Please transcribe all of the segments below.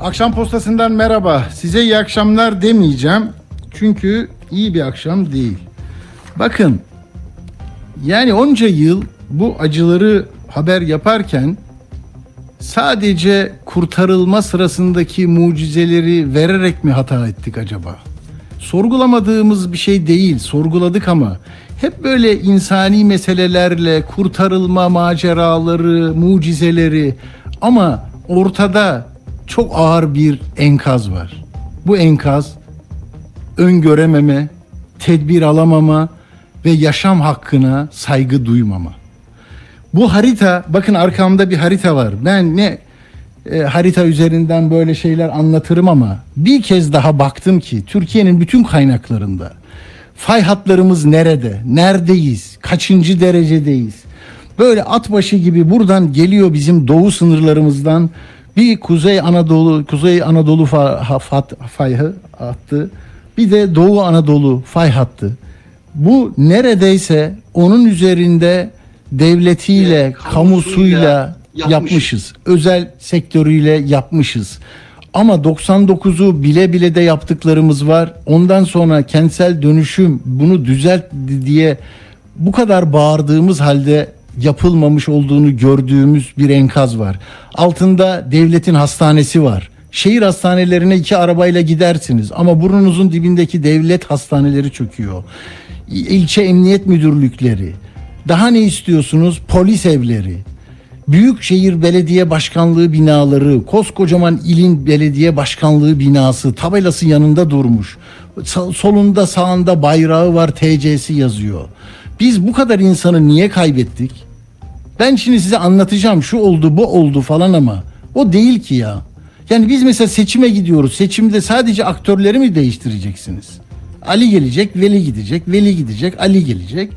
Akşam postasından merhaba. Size iyi akşamlar demeyeceğim. Çünkü iyi bir akşam değil. Bakın. Yani onca yıl bu acıları haber yaparken sadece kurtarılma sırasındaki mucizeleri vererek mi hata ettik acaba? Sorgulamadığımız bir şey değil, sorguladık ama hep böyle insani meselelerle kurtarılma maceraları, mucizeleri ama ortada çok ağır bir enkaz var. Bu enkaz öngörememe, tedbir alamama ve yaşam hakkına saygı duymama. Bu harita, bakın arkamda bir harita var. Ben ne e, harita üzerinden böyle şeyler anlatırım ama bir kez daha baktım ki Türkiye'nin bütün kaynaklarında fay hatlarımız nerede, neredeyiz, kaçıncı derecedeyiz? Böyle at başı gibi buradan geliyor bizim doğu sınırlarımızdan bir Kuzey Anadolu, Kuzey Anadolu fay hattı, bir de Doğu Anadolu fay hattı. Bu neredeyse onun üzerinde devletiyle, kamusuyla yapmışız. Özel sektörüyle yapmışız. Ama 99'u bile bile de yaptıklarımız var. Ondan sonra kentsel dönüşüm bunu düzelt diye bu kadar bağırdığımız halde yapılmamış olduğunu gördüğümüz bir enkaz var. Altında devletin hastanesi var. Şehir hastanelerine iki arabayla gidersiniz ama burnunuzun dibindeki devlet hastaneleri çöküyor. İlçe emniyet müdürlükleri. Daha ne istiyorsunuz? Polis evleri. Büyükşehir Belediye Başkanlığı binaları, koskocaman ilin belediye başkanlığı binası tabelası yanında durmuş. Solunda sağında bayrağı var TC'si yazıyor. Biz bu kadar insanı niye kaybettik? Ben şimdi size anlatacağım şu oldu bu oldu falan ama o değil ki ya. Yani biz mesela seçime gidiyoruz. Seçimde sadece aktörleri mi değiştireceksiniz? Ali gelecek, Veli gidecek, Veli gidecek, Ali gelecek.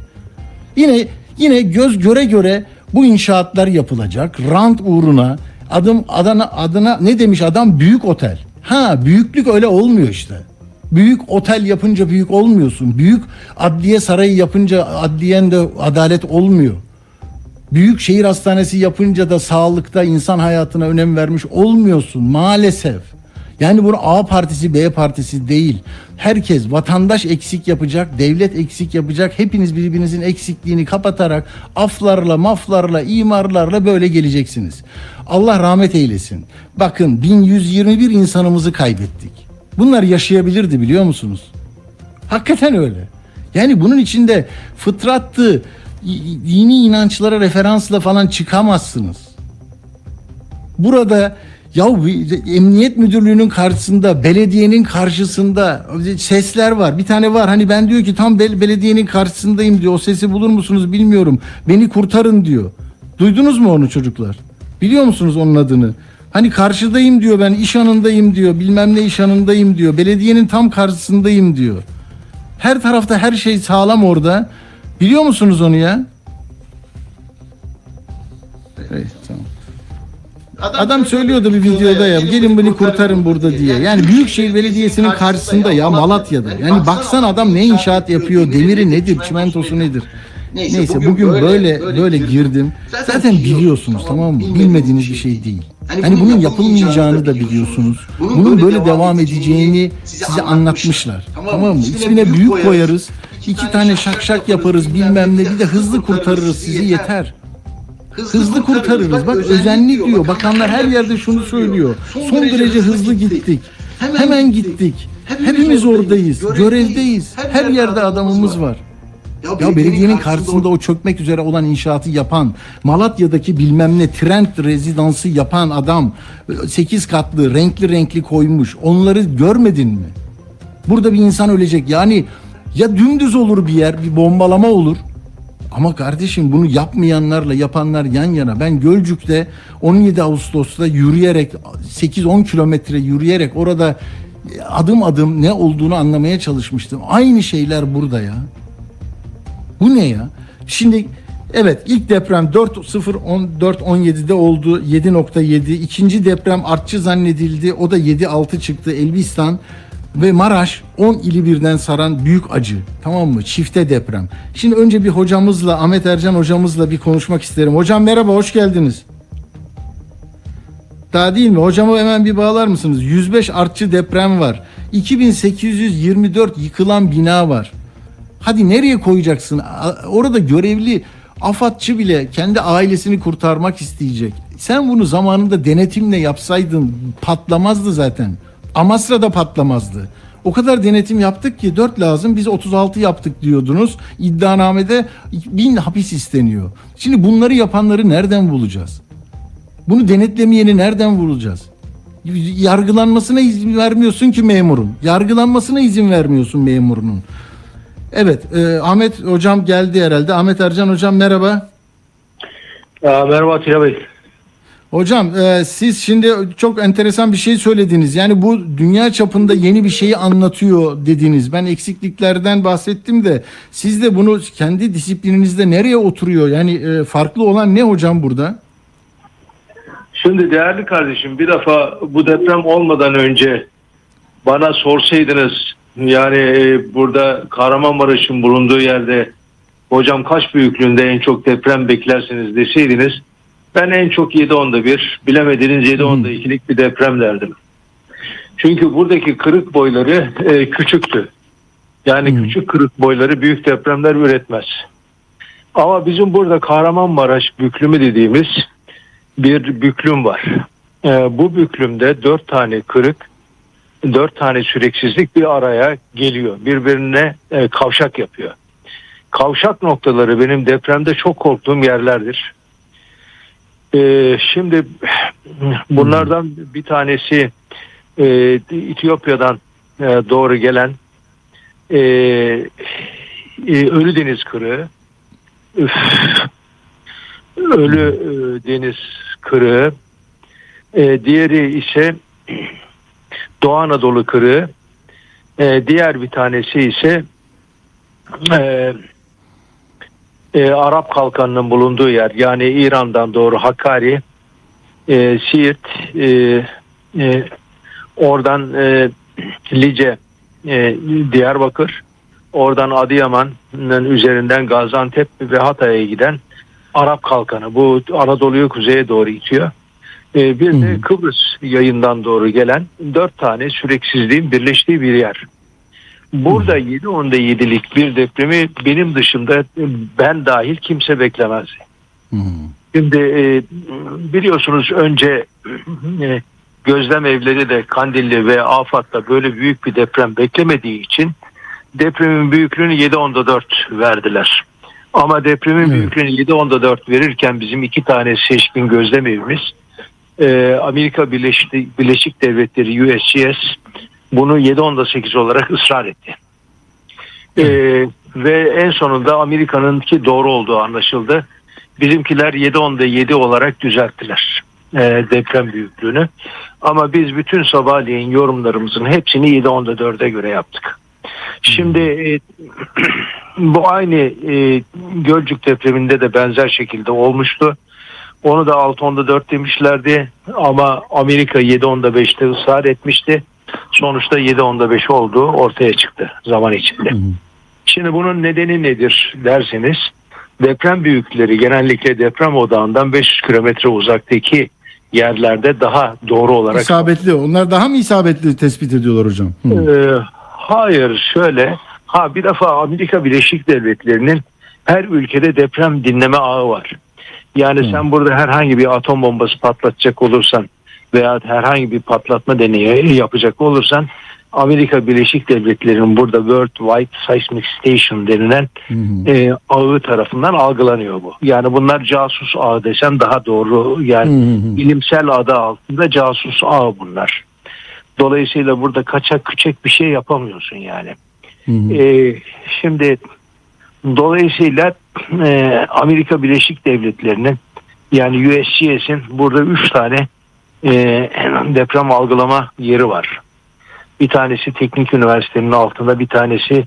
Yine yine göz göre göre bu inşaatlar yapılacak. Rant uğruna adım adına adına ne demiş adam büyük otel. Ha büyüklük öyle olmuyor işte. Büyük otel yapınca büyük olmuyorsun. Büyük adliye sarayı yapınca adliyen de adalet olmuyor. Büyük şehir hastanesi yapınca da sağlıkta insan hayatına önem vermiş olmuyorsun maalesef. Yani bunu A partisi B partisi değil. Herkes vatandaş eksik yapacak, devlet eksik yapacak. Hepiniz birbirinizin eksikliğini kapatarak aflarla, maflarla, imarlarla böyle geleceksiniz. Allah rahmet eylesin. Bakın 1121 insanımızı kaybettik. Bunlar yaşayabilirdi biliyor musunuz? Hakikaten öyle. Yani bunun içinde fıtrattı, dini inançlara referansla falan çıkamazsınız. Burada ya emniyet müdürlüğünün karşısında, belediyenin karşısında sesler var. Bir tane var hani ben diyor ki tam bel- belediyenin karşısındayım diyor. O sesi bulur musunuz bilmiyorum. Beni kurtarın diyor. Duydunuz mu onu çocuklar? Biliyor musunuz onun adını? Hani karşıdayım diyor ben iş anındayım diyor. Bilmem ne iş anındayım diyor. Belediyenin tam karşısındayım diyor. Her tarafta her şey sağlam orada. Biliyor musunuz onu ya? Evet, tamam. Adam söylüyordu bir videoda ya gelin beni kurtarın burada diye. Yani Büyükşehir Belediyesi'nin karşısında ya Malatya'da. Yani baksan adam ne inşaat yapıyor, demiri nedir, çimentosu nedir? Neyse bugün böyle böyle girdim. Zaten biliyorsunuz tamam mı? Bilmediğiniz bir şey değil. Hani bunun yapılmayacağını da biliyorsunuz. Bunun böyle devam edeceğini size anlatmışlar. Tamam mı? İsmine büyük koyarız. İki tane şak şak yaparız bilmem ne bir de hızlı kurtarırız sizi yeter. Hızlı kurtarırız. Bak özenli diyor. Bakanlar her yerde şunu söylüyor. Son derece hızlı gittik. Hemen gittik. Hepimiz oradayız. Görevdeyiz. Her yerde adamımız var. Ya belediyenin karşısında o çökmek üzere olan inşaatı yapan, Malatya'daki bilmem ne trend rezidansı yapan adam 8 katlı renkli renkli koymuş. Onları görmedin mi? Burada bir insan ölecek. Yani ya dümdüz olur bir yer, bir bombalama olur. Ama kardeşim bunu yapmayanlarla yapanlar yan yana. Ben Gölcük'te 17 Ağustos'ta yürüyerek 8-10 kilometre yürüyerek orada adım adım ne olduğunu anlamaya çalışmıştım. Aynı şeyler burada ya. Bu ne ya? Şimdi evet ilk deprem 4.0-14-17'de oldu 7.7. İkinci deprem artçı zannedildi. O da 7.6 çıktı. Elbistan ve Maraş 10 ili birden saran büyük acı. Tamam mı? Çifte deprem. Şimdi önce bir hocamızla Ahmet Ercan hocamızla bir konuşmak isterim. Hocam merhaba hoş geldiniz. Daha değil mi? Hocamı hemen bir bağlar mısınız? 105 artçı deprem var. 2824 yıkılan bina var. Hadi nereye koyacaksın? Orada görevli afatçı bile kendi ailesini kurtarmak isteyecek. Sen bunu zamanında denetimle yapsaydın patlamazdı zaten. Amasra'da patlamazdı. O kadar denetim yaptık ki 4 lazım biz 36 yaptık diyordunuz. İddianamede 1000 hapis isteniyor. Şimdi bunları yapanları nereden bulacağız? Bunu denetlemeyeni nereden vuracağız? Yargılanmasına izin vermiyorsun ki memurun. Yargılanmasına izin vermiyorsun memurunun. Evet, e, Ahmet hocam geldi herhalde. Ahmet Ercan hocam merhaba. Merhaba Atilla Bey. Hocam e, siz şimdi çok enteresan bir şey söylediniz. Yani bu dünya çapında yeni bir şeyi anlatıyor dediniz. Ben eksikliklerden bahsettim de siz de bunu kendi disiplininizde nereye oturuyor? Yani e, farklı olan ne hocam burada? Şimdi değerli kardeşim bir defa bu deprem olmadan önce bana sorsaydınız yani e, burada Kahramanmaraş'ın bulunduğu yerde hocam kaç büyüklüğünde en çok deprem beklersiniz deseydiniz ben en çok 7.10'da bir bilemediniz 7.10'da ikilik bir deprem derdim. Çünkü buradaki kırık boyları e, küçüktü. Yani küçük kırık boyları büyük depremler üretmez. Ama bizim burada Kahramanmaraş büklümü dediğimiz bir büklüm var. Ee, bu büklümde dört tane kırık, dört tane süreksizlik bir araya geliyor. Birbirine e, kavşak yapıyor. Kavşak noktaları benim depremde çok korktuğum yerlerdir. Ee, şimdi bunlardan bir tanesi e, Etiyopya'dan e, doğru gelen e, e, Ölü Deniz Kırığı. Üf, Ölü e, Deniz Kırığı. E, diğeri ise Doğu Anadolu Kırığı. E, diğer bir tanesi ise e, e, Arap Kalkanı'nın bulunduğu yer. Yani İran'dan doğru Hakkari, e, Siirt, e, e, oradan e, Lice, e, Diyarbakır, oradan Adıyaman'ın üzerinden Gaziantep ve Hatay'a giden Arap Kalkanı. Bu Anadolu'yu kuzeye doğru itiyor. Ee, bir de Kıbrıs yayından doğru gelen dört tane süreksizliğin birleştiği bir yer. Burada 7.10'da 7'lik bir depremi benim dışında ben dahil kimse beklemez. Şimdi e, biliyorsunuz önce e, gözlem evleri de Kandilli ve Afat'ta böyle büyük bir deprem beklemediği için depremin büyüklüğünü 7.10'da 4 verdiler. Ama depremin Evet. büyüklüğünü 7.10'da 4 verirken bizim iki tane seçkin gözlem evimiz e, Amerika Birleşik, Birleşik Devletleri USGS bunu 7.10'da 8 olarak ısrar etti. E, ve en sonunda Amerika'nınki doğru olduğu anlaşıldı. Bizimkiler 7.10'da 7 olarak düzelttiler e, deprem büyüklüğünü. Ama biz bütün sabahleyin yorumlarımızın hepsini 7.10'da 4'e göre yaptık. Şimdi e, bu aynı e, Gölcük depreminde de benzer şekilde olmuştu. Onu da 6.10'da 4 demişlerdi ama Amerika 7.10'da 5'te ısrar etmişti. Sonuçta 7.10'da 5 olduğu ortaya çıktı zaman içinde. Şimdi bunun nedeni nedir derseniz deprem büyükleri genellikle deprem odağından 500 kilometre uzaktaki yerlerde daha doğru olarak İsabetli. Onlar daha mı isabetli tespit ediyorlar hocam? Hı. ee, hayır şöyle. Ha bir defa Amerika Birleşik Devletleri'nin her ülkede deprem dinleme ağı var. Yani sen burada herhangi bir atom bombası patlatacak olursan veya herhangi bir patlatma deneyi yapacak olursan Amerika Birleşik Devletleri'nin burada World Wide Seismic Station denilen Hı hı. e, ağı tarafından algılanıyor bu. Yani bunlar casus ağı desem daha doğru yani Hı hı. bilimsel adı altında casus ağı bunlar. Dolayısıyla burada kaçak küçek bir şey yapamıyorsun yani. Hı hı. Ee, şimdi dolayısıyla e, Amerika Birleşik Devletleri'nin yani USGS'in burada üç tane e, deprem algılama yeri var. Bir tanesi teknik üniversitenin altında, bir tanesi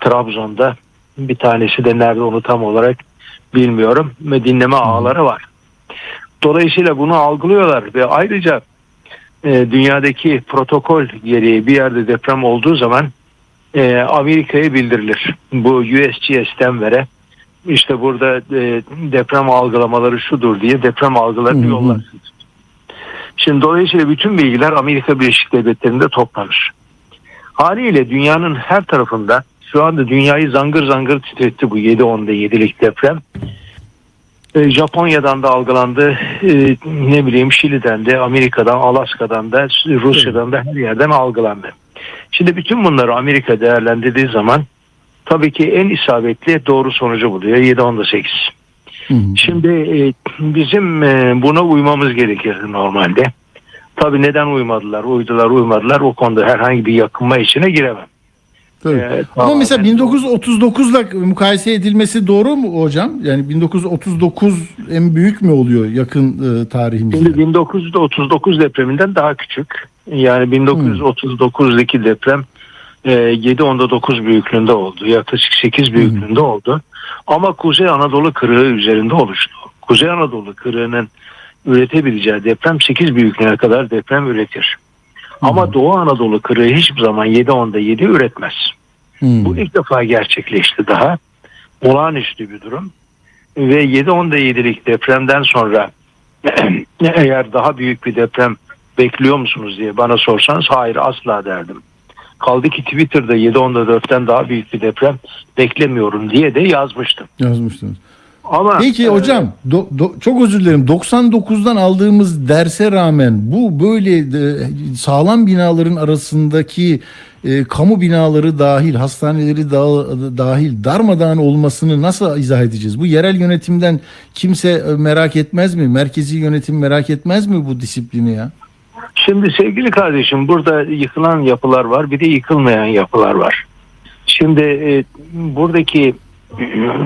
Trabzon'da, bir tanesi de nerede onu tam olarak bilmiyorum ve dinleme ağları var. Dolayısıyla bunu algılıyorlar ve ayrıca e, dünyadaki protokol gereği bir yerde deprem olduğu zaman e, Amerika'ya bildirilir. Bu USGS'ten vere işte burada e, deprem algılamaları şudur diye deprem algılarını yollarsınız. Şimdi dolayısıyla bütün bilgiler Amerika Birleşik Devletleri'nde toplanır. Haliyle dünyanın her tarafında şu anda dünyayı zangır zangır titretti bu 7-10'da 7'lik deprem. E, Japonya'dan da algılandı, e, ne bileyim Şili'den de, Amerika'dan, Alaska'dan da, Rusya'dan da her yerden algılandı. Şimdi bütün bunları Amerika değerlendirdiği zaman tabii ki en isabetli doğru sonucu buluyor 7-10'da 8. Hı hı. Şimdi e, bizim e, buna uymamız gerekirdi normalde. Tabii neden uymadılar, uydular, uymadılar o konuda herhangi bir yakınma içine giremem. Tabii. Ee, Ama mesela 1939'la mukayese edilmesi doğru mu hocam? Yani 1939 en büyük mü oluyor yakın e, tarihimizde? Şimdi 1939 depreminden daha küçük. Yani 1939'daki deprem e, 7.10'da 9 büyüklüğünde oldu. Yaklaşık 8 büyüklüğünde oldu. Ama Kuzey Anadolu kırığı üzerinde oluştu. Kuzey Anadolu kırığının üretebileceği deprem 8 büyüklüğüne kadar deprem üretir. Ama Doğu Anadolu kırığı hiçbir zaman 7.10'da 7 üretmez. Hı. Bu ilk defa gerçekleşti daha. Olağanüstü bir durum. Ve 7-10'da 7'lik depremden sonra eğer daha büyük bir deprem bekliyor musunuz diye bana sorsanız hayır asla derdim. Kaldı ki Twitter'da 7-10'da 4'ten daha büyük bir deprem beklemiyorum diye de yazmıştım. Yazmıştınız. Ama Peki e, hocam do- do- çok özür dilerim 99'dan aldığımız derse rağmen bu böyle e, sağlam binaların arasındaki e, kamu binaları dahil hastaneleri da- dahil darmadağın olmasını nasıl izah edeceğiz? Bu yerel yönetimden kimse e, merak etmez mi? Merkezi yönetim merak etmez mi bu disiplini ya? Şimdi sevgili kardeşim burada yıkılan yapılar var bir de yıkılmayan yapılar var. Şimdi e, buradaki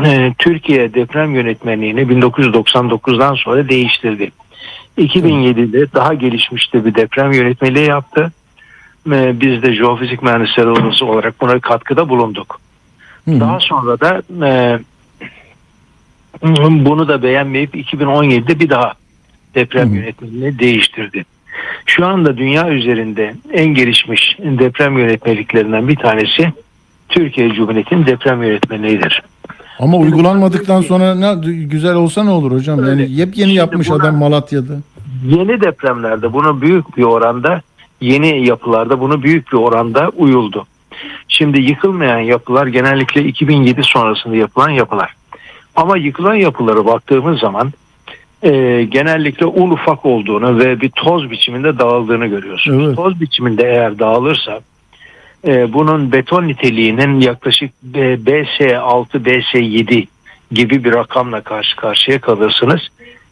e, Türkiye deprem yönetmenliğini 1999'dan sonra değiştirdi. 2007'de daha gelişmiş de bir deprem yönetmeliği yaptı. E, biz de jeofizik mühendisleri odası olarak buna katkıda bulunduk. Hı. Daha sonra da e, bunu da beğenmeyip 2017'de bir daha deprem Hı yönetmeliğini değiştirdi. Şu anda dünya üzerinde en gelişmiş deprem yönetmeliklerinden bir tanesi Türkiye Cumhuriyeti'nin deprem yönetmeliğidir. Ama uygulanmadıktan sonra ne güzel olsa ne olur hocam? Öyle. Yani yepyeni Şimdi yapmış adam Malatya'da. Yeni depremlerde bunu büyük bir oranda yeni yapılarda bunu büyük bir oranda uyuldu. Şimdi yıkılmayan yapılar genellikle 2007 sonrasında yapılan yapılar. Ama yıkılan yapılara baktığımız zaman e, genellikle un ufak olduğunu ve bir toz biçiminde dağıldığını görüyorsunuz. Evet. Toz biçiminde eğer dağılırsa e, bunun beton niteliğinin yaklaşık e, BS6, BS7 gibi bir rakamla karşı karşıya kalırsınız.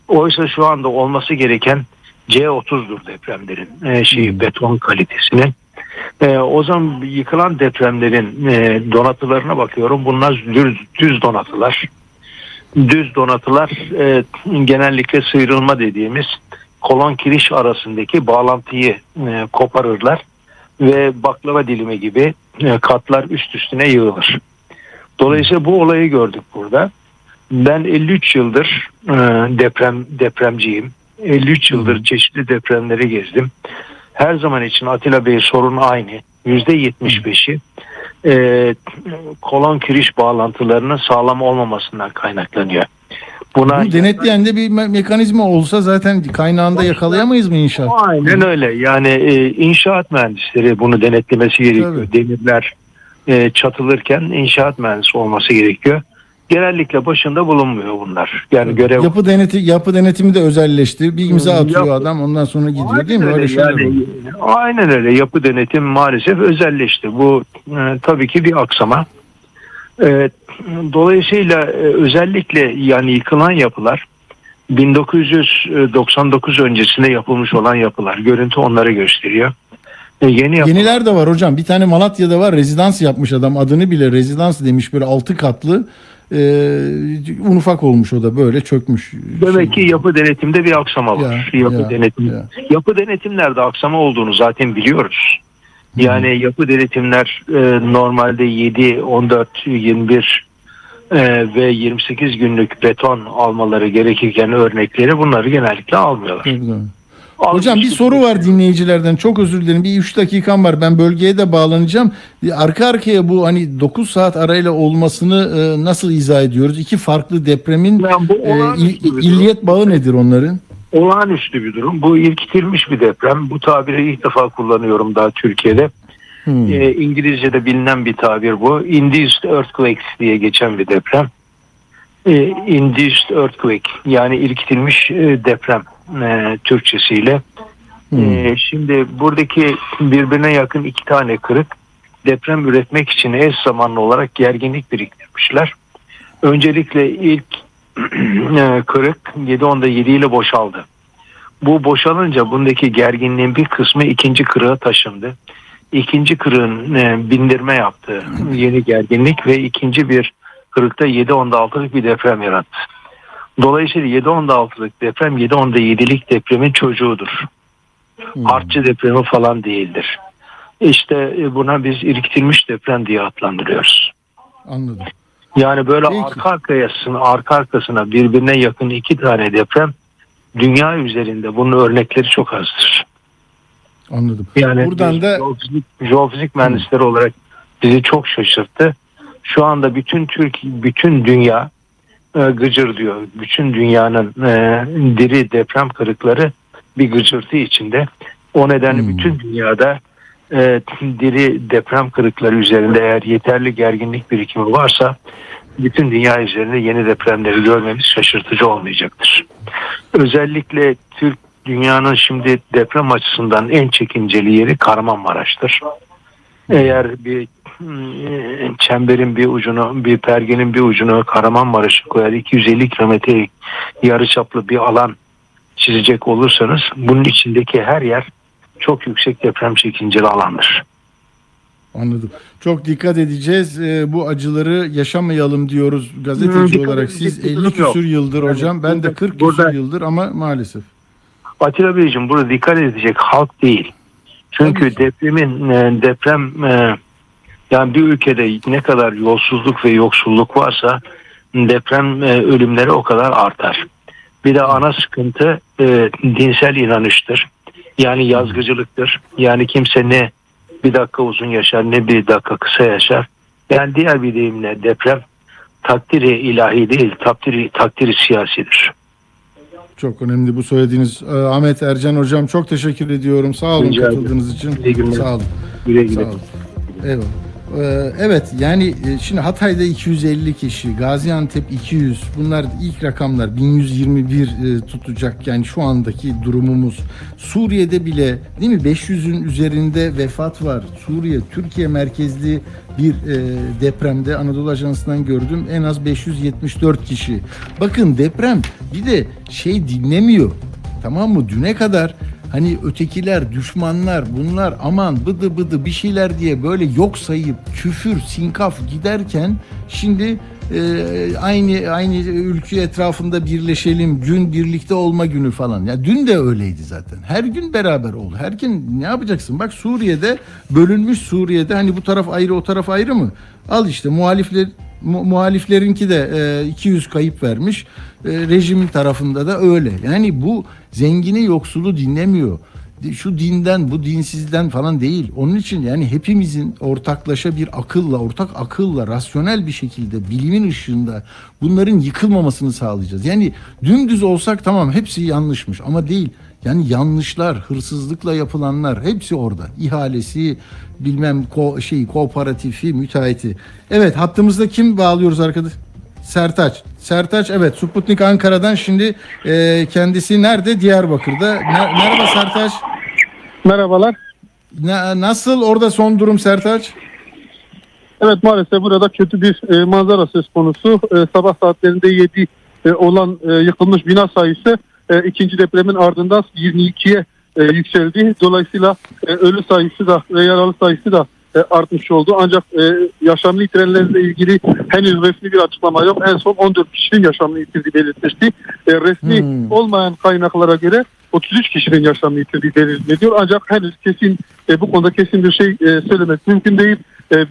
Oysa şu anda olması gereken C30'dur depremlerin e, şey Hmm. beton kalitesinin. E, o zaman yıkılan depremlerin e, donatılarına bakıyorum. Bunlar düz, düz donatılar. Düz donatılar e, genellikle sıyrılma dediğimiz kolon kiriş arasındaki bağlantıyı e, koparırlar ve baklava dilimi gibi e, katlar üst üstüne yığılır. Dolayısıyla bu olayı gördük burada. Ben 53 yıldır e, deprem depremciyim. 53 yıldır çeşitli depremleri gezdim. Her zaman için Atilla Bey sorun aynı. %75'i e, kolon kiriş bağlantılarının sağlam olmamasından kaynaklanıyor. Buna Bu denetleyen de bir me- mekanizma olsa zaten kaynağında yakalayamayız mı inşaat? Aynen öyle. Yani e, inşaat mühendisleri bunu denetlemesi gerekiyor. Tabii. Demirler e, çatılırken inşaat mühendisi olması gerekiyor. Genellikle başında bulunmuyor bunlar. Yani görev Yapı deneti yapı denetimi de özelleşti. Bir imza Hmm, atıyor yapı- adam ondan sonra gidiyor Aynen değil mi? Öyle şeyler var. Yani, aynen öyle. Yapı denetim maalesef özelleşti. Bu e, tabii ki bir aksama. E, dolayısıyla e, özellikle yani yıkılan yapılar 1999 öncesinde yapılmış olan yapılar. Görüntü onları gösteriyor. E, yeni yapı- Yeniler de var hocam. Bir tane Malatya'da var. Rezidans yapmış adam. Adını bile rezidans demiş. Böyle altı katlı. Ee, un ufak olmuş o da böyle çökmüş. Demek ki yapı denetimde bir aksama var. Ya, yapı ya, denetim. ya. Yapı denetimlerde aksama olduğunu zaten biliyoruz. Yani yapı denetimler e, normalde 7, 14, 21 e, ve 28 günlük beton almaları gerekirken örnekleri bunları genellikle almıyorlar. Hocam bir soru var dinleyicilerden. Çok özür dilerim. Bir 3 dakikam var. Ben bölgeye de bağlanacağım. Arka arkaya bu hani 9 saat arayla olmasını e, nasıl izah ediyoruz? İki farklı depremin Yani bu e, il- illiyet bağı nedir onların? olağanüstü bir durum. Bu irkitilmiş bir deprem. Bu tabiri ilk defa kullanıyorum daha Türkiye'de. Hmm. Ee, İngilizce'de bilinen bir tabir bu. Induced earthquakes diye geçen bir deprem. Ee, induced earthquake yani irkitilmiş e, deprem e, Türkçesiyle. Ee, şimdi buradaki birbirine yakın iki tane kırık deprem üretmek için eş zamanlı olarak gerginlik biriktirmişler. Öncelikle ilk e, kırık 7.10'da 7 ile boşaldı. Bu boşalınca bundaki gerginliğin bir kısmı ikinci kırığa taşındı. İkinci kırığın e, bindirme yaptığı yeni gerginlik ve ikinci bir kırıkta 7.10'da 6'lık bir deprem yarattı. Dolayısıyla 7.10'da 6'lık deprem 7.10'da 7'lik depremin çocuğudur. Artçı depremi falan değildir. İşte e, buna biz irkitilmiş deprem diye adlandırıyoruz. Anladım. Yani böyle Peki. arka arkasına, arka arkasına birbirine yakın iki tane deprem dünya üzerinde bunun örnekleri çok azdır. Anladım. Yani Buradan da jeofizik, jeofizik mühendisleri olarak bizi çok şaşırttı. Şu anda bütün Türk, bütün dünya gıcır diyor. Bütün dünyanın e, diri deprem kırıkları bir gıcırtı içinde. O nedenle Hmm. bütün dünyada e, diri deprem kırıkları üzerinde eğer yeterli gerginlik birikimi varsa bütün dünya üzerinde yeni depremleri görmemiz şaşırtıcı olmayacaktır. Özellikle Türk dünyanın şimdi deprem açısından en çekinceli yeri Kahramanmaraş'tır. Eğer bir çemberin bir ucunu, bir pergenin bir ucunu Kahramanmaraş'a koyar 250 kilometre yarıçaplı bir alan çizecek olursanız bunun içindeki her yer çok yüksek deprem çekinceli alandır. Anladım. Çok dikkat edeceğiz. Ee, bu acıları yaşamayalım diyoruz gazeteci Hmm, olarak. Siz bir 50 durum yok. küsür yıldır Yani hocam. Ben de burada- 40 burada- küsür yıldır ama maalesef. Atilla Beyciğim burada dikkat edecek halk değil. Çünkü depremin e, deprem e, yani bir ülkede ne kadar yolsuzluk ve yoksulluk varsa deprem e, ölümleri o kadar artar. Bir de ana sıkıntı e, dinsel inanıştır. Yani yazgıcılıktır. Yani kimse ne bir dakika uzun yaşar ne bir dakika kısa yaşar. Yani diğer bir deyimle deprem takdiri ilahi değil takdiri, takdiri siyasidir. Çok önemli bu söylediğiniz. Ee, Ahmet Ercan hocam çok teşekkür ediyorum. Sağ olun Rica katıldığınız için. İyi günler. Sağ olun. Güle güle. Sağ olun. Eyvallah. Ee, evet yani e, şimdi Hatay'da 250 kişi, Gaziantep 200 bunlar ilk rakamlar 1121 e, tutacak yani şu andaki durumumuz. Suriye'de bile değil mi 500'ün üzerinde vefat var. Suriye Türkiye merkezli bir e, depremde Anadolu Ajansı'ndan gördüm en az 574 kişi. Bakın deprem bir de şey dinlemiyor. Tamam mı? Düne kadar hani ötekiler, düşmanlar, bunlar aman bıdı bıdı bir şeyler diye böyle yok sayıp küfür, sinkaf giderken şimdi e, aynı aynı ülke etrafında birleşelim, gün birlikte olma günü falan. Ya dün de öyleydi zaten. Her gün beraber ol. Her gün ne yapacaksın? Bak Suriye'de bölünmüş Suriye'de hani bu taraf ayrı o taraf ayrı mı? Al işte muhalifler mu- muhaliflerinki de e, 200 kayıp vermiş. E, rejimin tarafında da öyle. Yani bu zengini yoksulu dinlemiyor. Di- Şu dinden bu dinsizden falan değil. Onun için yani hepimizin ortaklaşa bir akılla, ortak akılla, rasyonel bir şekilde bilimin ışığında bunların yıkılmamasını sağlayacağız. Yani dümdüz olsak tamam hepsi yanlışmış ama değil. Yani yanlışlar, hırsızlıkla yapılanlar hepsi orada. İhalesi, bilmem ko şey kooperatifi, müteahhiti. Evet hattımızda kim bağlıyoruz arkadaş? Sertaç. Sertaç evet Sputnik Ankara'dan şimdi e, kendisi nerede? Diyarbakır'da. Ne- merhaba Sertaç. Merhabalar. Na- nasıl orada son durum Sertaç? Evet maalesef burada kötü bir e, manzara söz konusu. E, sabah saatlerinde 7 e, olan e, yıkılmış bina sayısı e, ikinci depremin ardından 22'ye e, yükseldi. Dolayısıyla e, ölü sayısı da ve yaralı sayısı da e, artmış oldu. Ancak e, yaşamını yitirenlerle ilgili henüz resmi bir açıklama yok. En son 14 kişinin yaşamını yitirdiği belirtmişti. E, resmi Hmm. olmayan kaynaklara göre 33 kişinin yaşamını yitirdiği belirtiliyor. Ancak henüz kesin e, bu konuda kesin bir şey e, söylemek mümkün değil. E,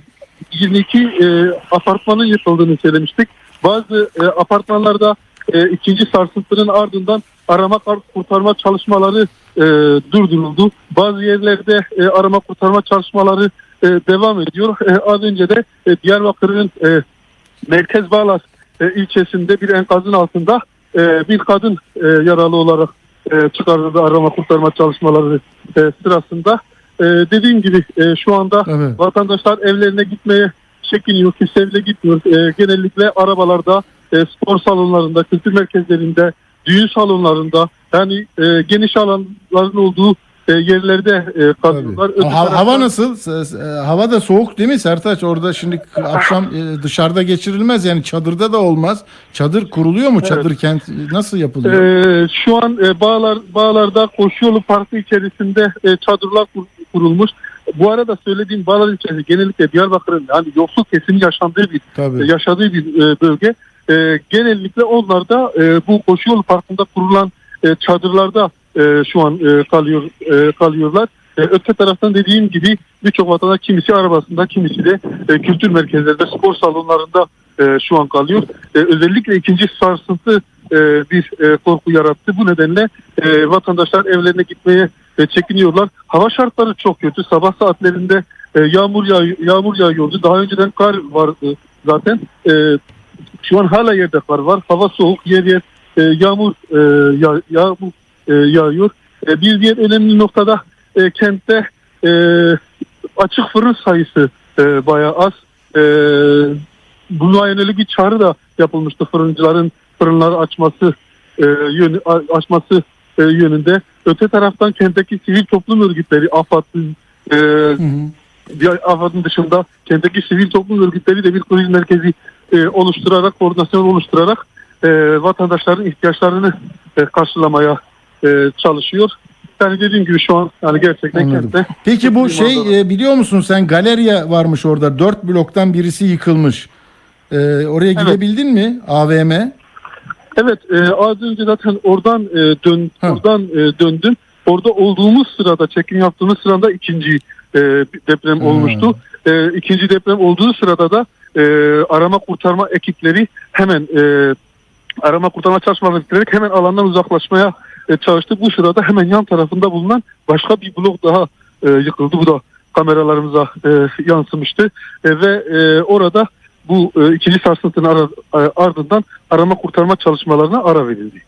22 e, apartmanın yıkıldığını söylemiştik. Bazı e, apartmanlarda e, ikinci sarsıntının ardından arama kurtarma çalışmaları e, durduruldu. Bazı yerlerde e, arama kurtarma çalışmaları e, devam ediyor. E, az önce de e, Diyarbakır'ın e, Merkez Bağlas e, ilçesinde bir enkazın altında e, bir kadın e, yaralı olarak e, çıkarıldı arama kurtarma çalışmaları e, sırasında. E, dediğim gibi e, şu anda Evet. vatandaşlar evlerine gitmeye çekiniyor, kimse gitmiyor. E, genellikle arabalarda, e, spor salonlarında, kültür merkezlerinde, düğün salonlarında yani e, geniş alanların olduğu e, yerlerde e. Öte Ha- taraftan- hava nasıl? E, Hava da soğuk değil mi Sertaç? Orada şimdi akşam e, dışarıda geçirilmez yani çadırda da olmaz. Çadır kuruluyor mu? Çadır kent nasıl yapılıyor? Ee, şu an e, bağlar bağlarda koşu yolu parkı içerisinde e, çadırlar kur- kurulmuş. Bu arada söylediğim bağlar ilçesi genellikle Diyarbakır'ın yani yoksul kesimin yaşandığı bir Tabii. e, yaşadığı bir e, bölge. E, genellikle onlar da e, bu koşu yolu parkında kurulan e, çadırlarda e, şu an e, kalıyor e, kalıyorlar. E, öte taraftan dediğim gibi birçok vatandaş kimisi arabasında kimisi de e, kültür merkezlerinde spor salonlarında e, şu an kalıyor. E, özellikle ikinci sarsıntı e, bir e, korku yarattı. Bu nedenle e, vatandaşlar evlerine gitmeye e, çekiniyorlar. Hava şartları çok kötü. Sabah saatlerinde e, yağmur yağ yağmur yağıyordu. Daha önceden kar vardı zaten. E, şu an hala yerde kar var. Hava soğuk. Yer yer e, yağmur e, yağ, yağmur e, yağıyor. E, bir diğer önemli noktada e, kentte e, açık fırın sayısı e, bayağı az. E, buna yönelik bir çağrı da yapılmıştı fırıncıların fırınları açması e, yönü, açması e, yönünde. Öte taraftan kentteki sivil toplum örgütleri AFAD'ın e, Hı hı. bir AFAD'ın dışında kentteki sivil toplum örgütleri de bir kriz merkezi e, oluşturarak, koordinasyon oluşturarak e, vatandaşların ihtiyaçlarını e, karşılamaya e, çalışıyor. Yani dediğim gibi şu an yani gerçekten Anladım. kentte Peki bu manzara. şey e, biliyor musun sen galeriya varmış orada. Dört bloktan birisi yıkılmış. E, oraya gidebildin mi? AVM. Evet, e, az önce zaten oradan e, dön Ha. oradan e, döndüm. Orada olduğumuz sırada, çekim yaptığımız sırada ikinci e, deprem Hmm. olmuştu. E, ikinci deprem olduğu sırada da e, arama kurtarma ekipleri hemen e, arama kurtarma çalışmaları bitirerek hemen alandan uzaklaşmaya e, çalıştı. Bu sırada hemen yan tarafında bulunan başka bir blok daha e, yıkıldı. Bu da kameralarımıza e, yansımıştı. E, ve e, orada bu e, ikinci sarsıntının ara- e, ardından arama kurtarma çalışmalarına ara verildi.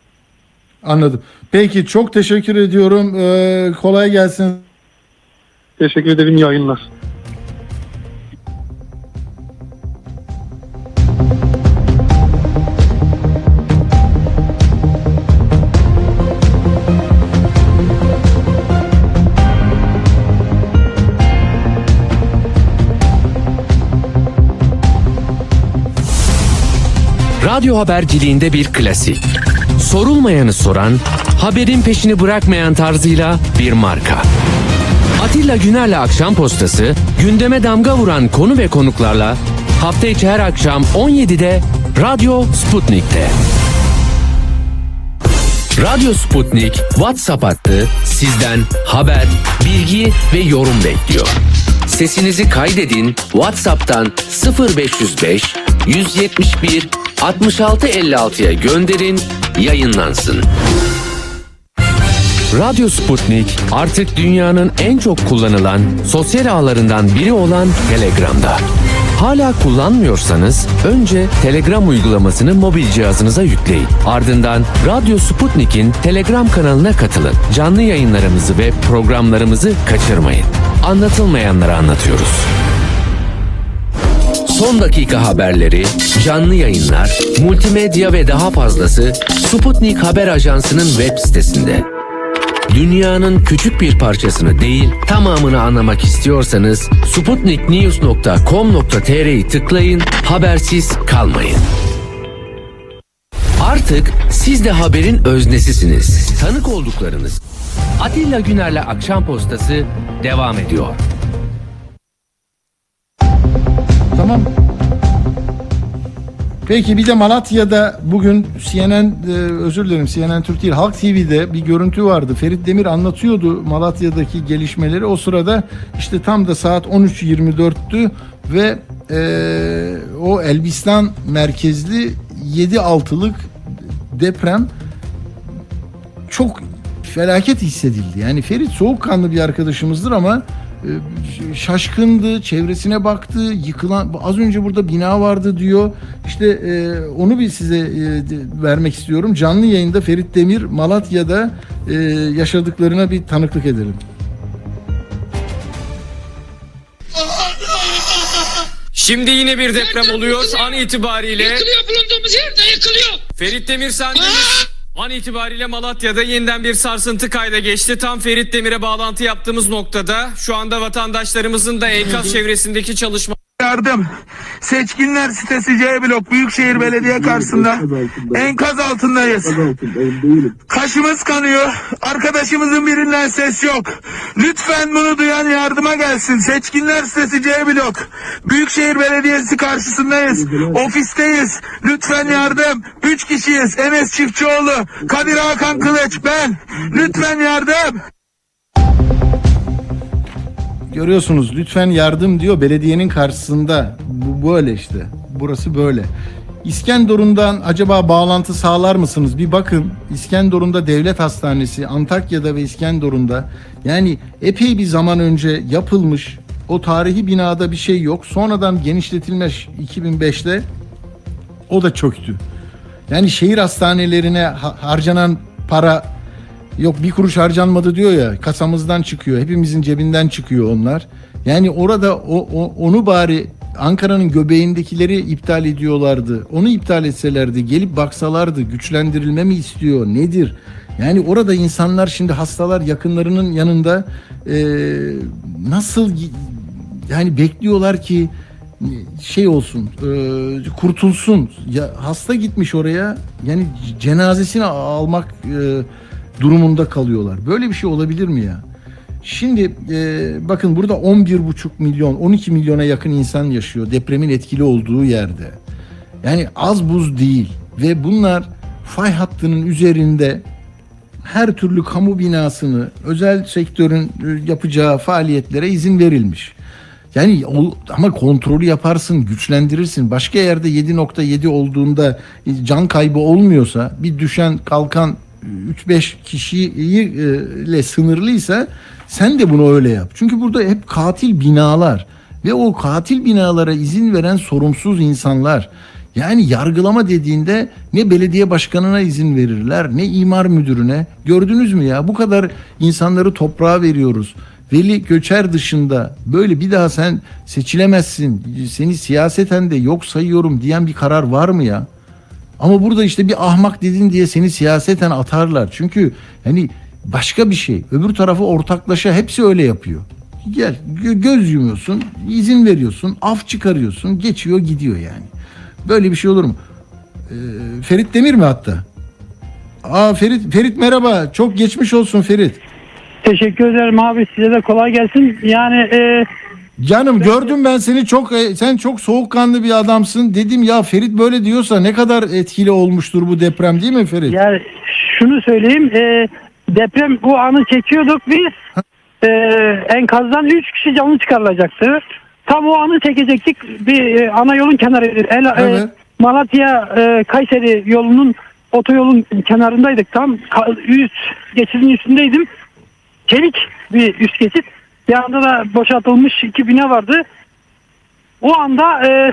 Anladım. Peki çok teşekkür ediyorum. E, kolay gelsin. Teşekkür ederim yayınlar. Radyo haberciliğinde bir klasik. Sorulmayanı soran, haberin peşini bırakmayan tarzıyla bir marka. Atilla Güner'le Akşam Postası, gündeme damga vuran konu ve konuklarla hafta içi her akşam 17'de Radyo Sputnik'te. Radyo Sputnik WhatsApp hattı sizden haber, bilgi ve yorum bekliyor. Sesinizi kaydedin WhatsApp'tan 0505 171 66 56'ya gönderin, yayınlansın. Radyo Sputnik artık dünyanın en çok kullanılan sosyal ağlarından biri olan Telegram'da. Hala kullanmıyorsanız önce Telegram uygulamasını mobil cihazınıza yükleyin. Ardından Radyo Sputnik'in Telegram kanalına katılın. Canlı yayınlarımızı ve programlarımızı kaçırmayın. Anlatılmayanları anlatıyoruz. Son dakika haberleri, canlı yayınlar, multimedya ve daha fazlası Sputnik Haber Ajansı'nın web sitesinde. Dünyanın küçük bir parçasını değil, tamamını anlamak istiyorsanız sputniknews.com.tr'yi tıklayın, habersiz kalmayın. Artık siz de haberin öznesisiniz. Tanık olduklarınız. Atilla Güner'le Akşam Postası devam ediyor. Tamam. Peki bir de Malatya'da bugün CNN e, özür dilerim CNN Türk değil Halk TV'de bir görüntü vardı. Ferit Demir anlatıyordu Malatya'daki gelişmeleri. O sırada işte tam da saat 13.24'tü ve e, o Elbistan merkezli 7.6'lık deprem çok felaket hissedildi. Yani Ferit soğukkanlı bir arkadaşımızdır ama şaşkındı, çevresine baktı, yıkılan az önce burada bina vardı diyor. İşte e, onu bir size e, vermek istiyorum. Canlı yayında Ferit Demir Malatya'da e, yaşadıklarına bir tanıklık edelim. Şimdi yine bir deprem oluyor an itibariyle. Yıkılıyor bulunduğumuz yerde yıkılıyor. Ferit Demir sendeniz. An itibariyle Malatya'da yeniden bir sarsıntı kayda geçti. Tam Ferit Demir'e bağlantı yaptığımız noktada şu anda vatandaşlarımızın da enkaz çevresindeki çalışma yardım. Seçkinler sitesi C blok Büyükşehir Belediye karşısında enkaz altındayız. Kaşımız kanıyor. Arkadaşımızın birinden ses yok. Lütfen bunu duyan yardıma gelsin. Seçkinler sitesi C blok Büyükşehir Belediyesi karşısındayız. Ofisteyiz. Lütfen yardım. Üç kişiyiz. Enes Çiftçioğlu, Kadir Hakan Kılıç, ben. Lütfen yardım. Görüyorsunuz lütfen yardım diyor belediyenin karşısında. Bu böyle işte. Burası böyle. İskenderun'dan acaba bağlantı sağlar mısınız? Bir bakın. İskenderun'da devlet hastanesi, Antakya'da ve İskenderun'da yani epey bir zaman önce yapılmış. O tarihi binada bir şey yok. Sonradan genişletilmiş 2005'te o da çöktü. Yani şehir hastanelerine ha- harcanan para yok bir kuruş harcanmadı diyor ya kasamızdan çıkıyor. Hepimizin cebinden çıkıyor onlar. Yani orada o, o- onu bari Ankara'nın göbeğindekileri iptal ediyorlardı. Onu iptal etselerdi, gelip baksalardı, güçlendirilme mi istiyor, nedir? Yani orada insanlar şimdi hastalar yakınlarının yanında eee, nasıl yani bekliyorlar ki şey olsun, eee, kurtulsun. Ya hasta gitmiş oraya, yani cenazesini almak eee, durumunda kalıyorlar. Böyle bir şey olabilir mi ya? Şimdi e, bakın burada 11,5 milyon, 12 milyona yakın insan yaşıyor depremin etkili olduğu yerde. Yani az buz değil ve bunlar fay hattının üzerinde her türlü kamu binasını özel sektörün e, yapacağı faaliyetlere izin verilmiş. Yani ama kontrolü yaparsın, güçlendirirsin. Başka yerde 7.7 olduğunda can kaybı olmuyorsa bir düşen kalkan 3-5 kişiyle sınırlıysa sen de bunu öyle yap. Çünkü burada hep katil binalar ve o katil binalara izin veren sorumsuz insanlar. Yani yargılama dediğinde ne belediye başkanına izin verirler ne imar müdürüne. Gördünüz mü ya bu kadar insanları toprağa veriyoruz. Veli Göçer dışında böyle bir daha sen seçilemezsin. Seni siyaseten de yok sayıyorum diyen bir karar var mı ya? Ama burada işte bir ahmak dedin diye seni siyaseten atarlar. Çünkü hani başka bir şey. Öbür tarafı ortaklaşa hepsi öyle yapıyor. Gel gö- göz yumuyorsun, izin veriyorsun, af çıkarıyorsun, geçiyor gidiyor yani. Böyle bir şey olur mu? Ee, Ferit Demir mi hatta? Aa Ferit Ferit merhaba. Çok geçmiş olsun Ferit. Teşekkür ederim abi size de kolay gelsin. Yani e, Canım gördüm ben seni çok e, sen çok soğukkanlı bir adamsın. Dedim ya Ferit böyle diyorsa ne kadar etkili olmuştur bu deprem değil mi Ferit? yani şunu söyleyeyim e, deprem bu anı çekiyorduk biz. E, enkazdan 3 kişi canlı çıkarılacaktı. Tam o anı çekecektik bir e, ana yolun kenarıydı. El, e, Evet. Malatya e, Kayseri yolunun otoyolun kenarındaydık tam üst geçidin üstündeydim. Çelik bir üst geçit. Yanında da boşaltılmış iki bina vardı. O anda e,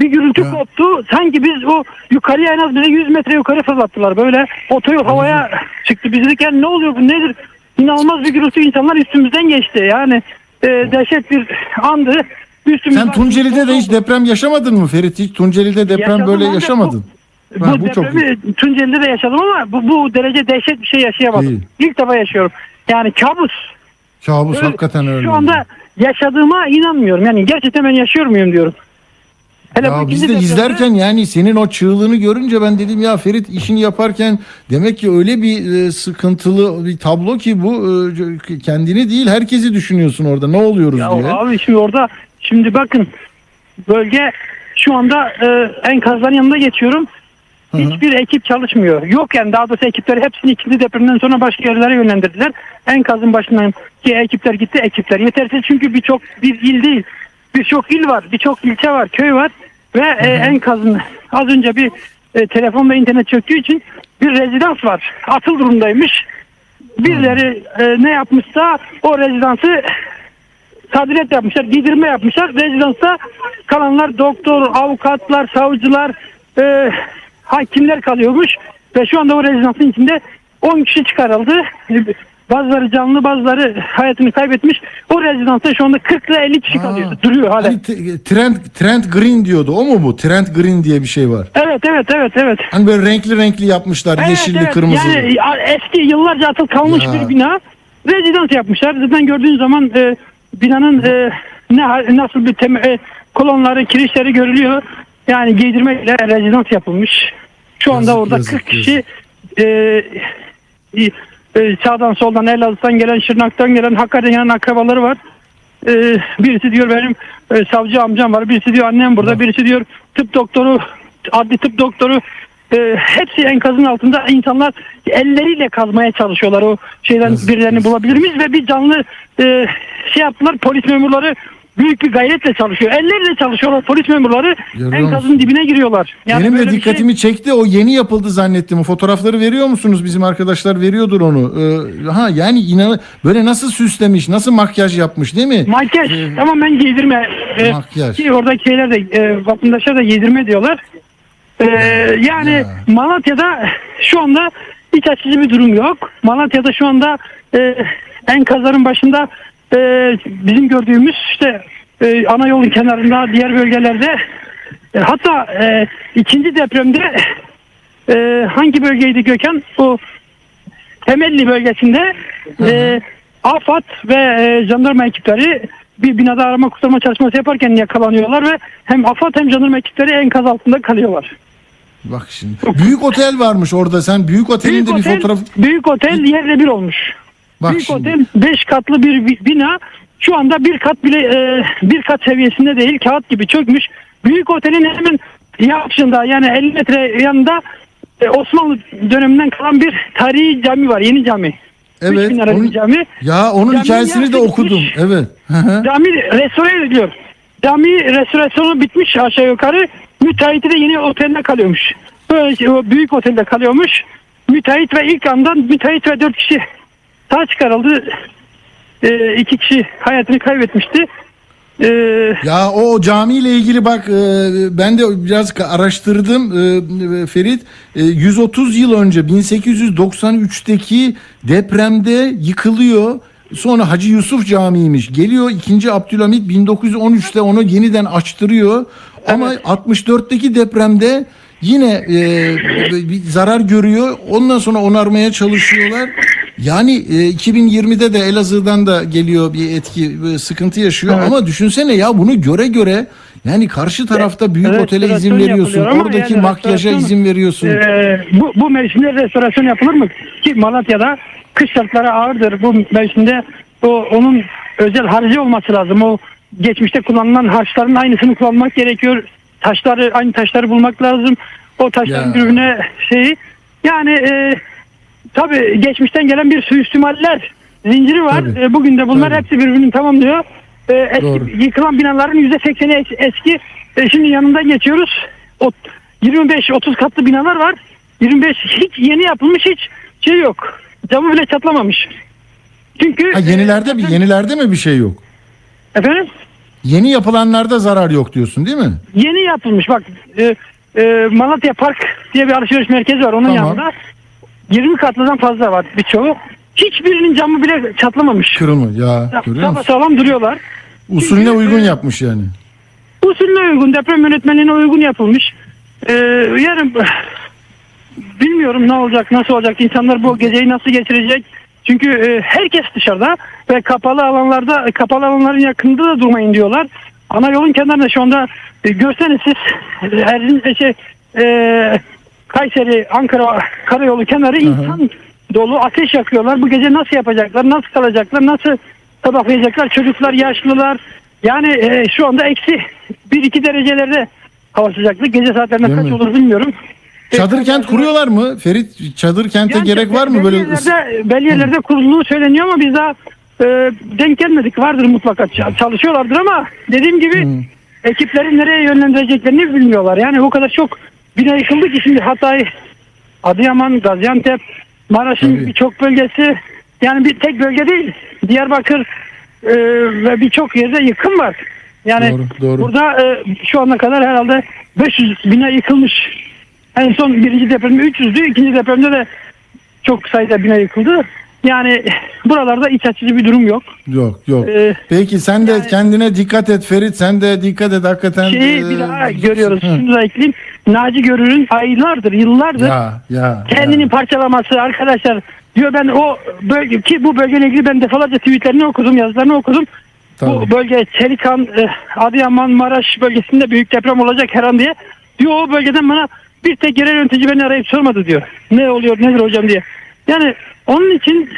bir gürültü Ya. koptu. Sanki biz o yukarıya en az bize 100 metre yukarı fırlattılar. Böyle otoyol havaya çıktı. Biz dedik yani ne oluyor bu nedir? İnanılmaz bir gürültü insanlar üstümüzden geçti. Yani e, dehşet bir andı. Üstümüzden Sen Tunceli'de de hiç deprem yaşamadın mı Ferit? Hiç Tunceli'de deprem Yaşadım böyle yaşamadın. bu, Ha, bu bu çok depremi Tunceli'de de yaşadım ama bu, bu derece dehşet bir şey yaşayamadım. İyi. İlk defa yaşıyorum. Yani kabus. Kabus Öyle- hakikaten öyle. Şu anda yaşadığıma inanmıyorum. Yani gerçekten ben yaşıyor muyum diyorum. Hele Ya biz de izlerken yani senin o çığlığını görünce ben dedim ya Ferit işini yaparken demek ki öyle bir e, sıkıntılı bir tablo ki bu e, kendini değil herkesi düşünüyorsun orada ne oluyoruz Ya diye. abi şimdi orada şimdi bakın bölge şu anda e, enkazların yanında geçiyorum. Hiçbir ekip çalışmıyor. Yok yani daha doğrusu ekipler hepsini ikinci depremden sonra başka yerlere yönlendirdiler. Enkazın başından ki ekipler gitti ekipler. Yetersiz çünkü birçok bir il değil. Birçok il var, birçok ilçe var, köy var ve e, enkazın az önce bir e, telefon ve internet çöktüğü için bir rezidans var. Atıl durumdaymış. Birileri e, ne yapmışsa o rezidansı tadilat yapmışlar, giydirme yapmışlar. Rezidansta kalanlar doktor, avukatlar, savcılar, e, hakimler kalıyormuş. Ve şu anda o rezidansın içinde 10 kişi çıkarıldı. Bazıları canlı, bazıları hayatını kaybetmiş. O rezidansta şu anda 40 ile 50 kişi kalıyor. Duruyor hala. Hani t- Trend, Trend Green diyordu. O mu bu? Trend Green diye bir şey var. Evet, evet, evet, evet. Hani böyle renkli renkli yapmışlar. Evet, yeşilli, evet. kırmızılı. Yani eski yıllarca atıl kalmış Ya. bir bina. Rezidans yapmışlar. Zaten gördüğün zaman e, binanın e, ne nasıl bir tem- e, kolonları, kirişleri görülüyor. Yani giydirmeyle rezidans yapılmış. Şu anda Yazık, orada yazık, 40 kişi e, e, e, sağdan soldan Elazığ'dan gelen, Şırnak'tan gelen, Hakkari'den akrabaları var. E, birisi diyor benim e, savcı amcam var. Birisi diyor annem burada. Birisi diyor tıp doktoru, adli tıp doktoru. E, hepsi enkazın altında insanlar elleriyle kazmaya çalışıyorlar o şeyden Yazık, birilerini yazık. bulabilir miyiz ve bir canlı e, şey yaptılar polis memurları büyük bir gayretle çalışıyor. Elleriyle çalışıyorlar polis memurları Görüyor enkazın musun? dibine giriyorlar. Yani Benim de şey- dikkatimi çekti. O yeni yapıldı zannettim. O fotoğrafları veriyor musunuz? Bizim arkadaşlar veriyordur onu. Ee, ha yani inan böyle nasıl süslemiş, nasıl makyaj yapmış değil mi? Makyaj tamamen giydirme. Ee, Makyaj. Ki oradaki şeyler de e, vatandaşlar da giydirme diyorlar. Ee, yani Ya. Malatya'da şu anda iç açıcı bir durum yok. Malatya'da şu anda e, enkazların başında e, bizim gördüğümüz işte e, ana yolun kenarında diğer bölgelerde e, hatta e, ikinci depremde e, hangi bölgeydi Gökhan? O Temelli bölgesinde e, AFAD ve e, jandarma ekipleri bir binada arama kurtarma çalışması yaparken yakalanıyorlar ve hem AFAD hem jandarma ekipleri enkaz altında kalıyorlar. Bak şimdi. Büyük otel varmış orada. Sen büyük otelin Büyük de bir otel, fotoğraf büyük otel yerle bir olmuş. Bak büyük şimdi. otel 5 katlı bir bi- bina şu anda bir kat bile e, bir kat seviyesinde değil kağıt gibi çökmüş. Büyük otelin hemen yapışında yani 50 metre yanında e, Osmanlı döneminden kalan bir tarihi cami var. Yeni cami. Evet. 3000 lira onun- cami. ya onun Cami hikayesini de okudum. bitmiş. Evet. Cami restore ediliyor. Cami restorasyonu bitmiş aşağı yukarı. Müteahhiti de yeni otelde kalıyormuş. Böyle büyük otelde kalıyormuş. Müteahhit ve ilk andan müteahhit ve dört kişi sağ çıkarıldı. Ee, iki kişi hayatını kaybetmişti. Ee, Ya o camiyle ilgili bak e, ben de biraz araştırdım e, Ferit. E, 130 yıl önce 1893'teki depremde yıkılıyor. Sonra Hacı Yusuf Camii'ymiş. Geliyor 2. Abdülhamit 1913'te onu yeniden açtırıyor. Ama 64'teki depremde yine e, bir zarar görüyor. Ondan sonra onarmaya çalışıyorlar. Yani e, 2020'de de Elazığ'dan da geliyor bir etki, e, sıkıntı yaşıyor. Ama düşünsene ya bunu göre göre yani karşı tarafta büyük Evet, otele izin veriyorsun. Oradaki yani makyaja izin veriyorsun. Ee, bu, bu mevsimde restorasyon yapılır mı? Ki Malatya'da kış şartları ağırdır. Bu mevsimde o, onun özel harcı olması lazım. O geçmişte kullanılan harçların aynısını kullanmak gerekiyor. Taşları aynı taşları bulmak lazım. O taşların birbirine şeyi yani e, tabii geçmişten gelen bir suistimaller zinciri var. Tabii. E, bugün de bunlar Tabii. hepsi birbirini tamamlıyor. E, eski, Doğru. yıkılan binaların yüzde sekseni es- eski. E, şimdi yanından geçiyoruz. O 25-30 katlı binalar var. 25 hiç yeni yapılmış hiç şey yok. Camı bile çatlamamış. Çünkü Ha, yenilerde e, mi yenilerde mi bir şey yok? efendim Yeni yapılanlarda zarar yok diyorsun değil mi? yeni yapılmış bak e, e, Malatya Park diye bir alışveriş merkezi var onun Tamam. yanında 20 katlıdan fazla var birçoğu. Hiçbirinin camı bile çatlamamış. Kırılma ya görüyor musun? sağlam duruyorlar. Usulüne uygun e, yapmış yani. Usulüne uygun, deprem yönetmenliğine uygun yapılmış. Ee, yarın bilmiyorum ne olacak, nasıl olacak, insanlar bu geceyi nasıl geçirecek. Çünkü e, herkes dışarıda ve kapalı alanlarda, kapalı alanların yakınında da durmayın diyorlar. Ana yolun kenarında şu anda e, görseniz siz Erzin, şey, e, Kayseri, Ankara karayolu kenarı insan dolu ateş yakıyorlar. Bu gece nasıl yapacaklar, nasıl kalacaklar, nasıl sabahlayacaklar? Çocuklar, yaşlılar. Yani e, şu anda eksi 1-2 derecelerde hava sıcaklığı. Gece saatlerinde Değil kaç mi? olur bilmiyorum. Çadır kent kuruyorlar mı? Ferit çadır kente Yani gerek var mı böyle? yerlerde, belli yerlerde kurulduğu söyleniyor ama biz daha e, denk gelmedik. Vardır mutlaka çalışıyorlardır ama dediğim gibi ekipleri nereye yönlendireceklerini bilmiyorlar. Yani o kadar çok bina yıkıldı ki şimdi Hatay, Adıyaman, Gaziantep, Maraş'ın birçok bölgesi yani bir tek bölge değil. Diyarbakır e, ve birçok yerde yıkım var. Yani Doğru, doğru. burada e, şu ana kadar herhalde 500 bina yıkılmış. En son birinci depremde 300'dü. ikinci depremde de çok sayıda bina yıkıldı. Yani buralarda iç açıcı bir durum yok. Yok yok. Ee, Peki sen de yani- kendine dikkat et Ferit. Sen de dikkat et hakikaten. Şeyi Ee, bir daha görüyoruz. Hı. Şunu da ekleyeyim. Naci Görür'ün aylardır, yıllardır Ya ya. kendini ya. parçalaması arkadaşlar diyor ben o bölge ki bu bölgeyle ilgili ben defalarca tweetlerini okudum, yazılarını okudum. Tabii. Bu bölge Çelikan, e, Adıyaman, Maraş bölgesinde büyük deprem olacak her an diye. Diyor o bölgeden bana bir tek yerel yönetici beni arayıp sormadı diyor. Ne oluyor nedir hocam diye. Yani onun için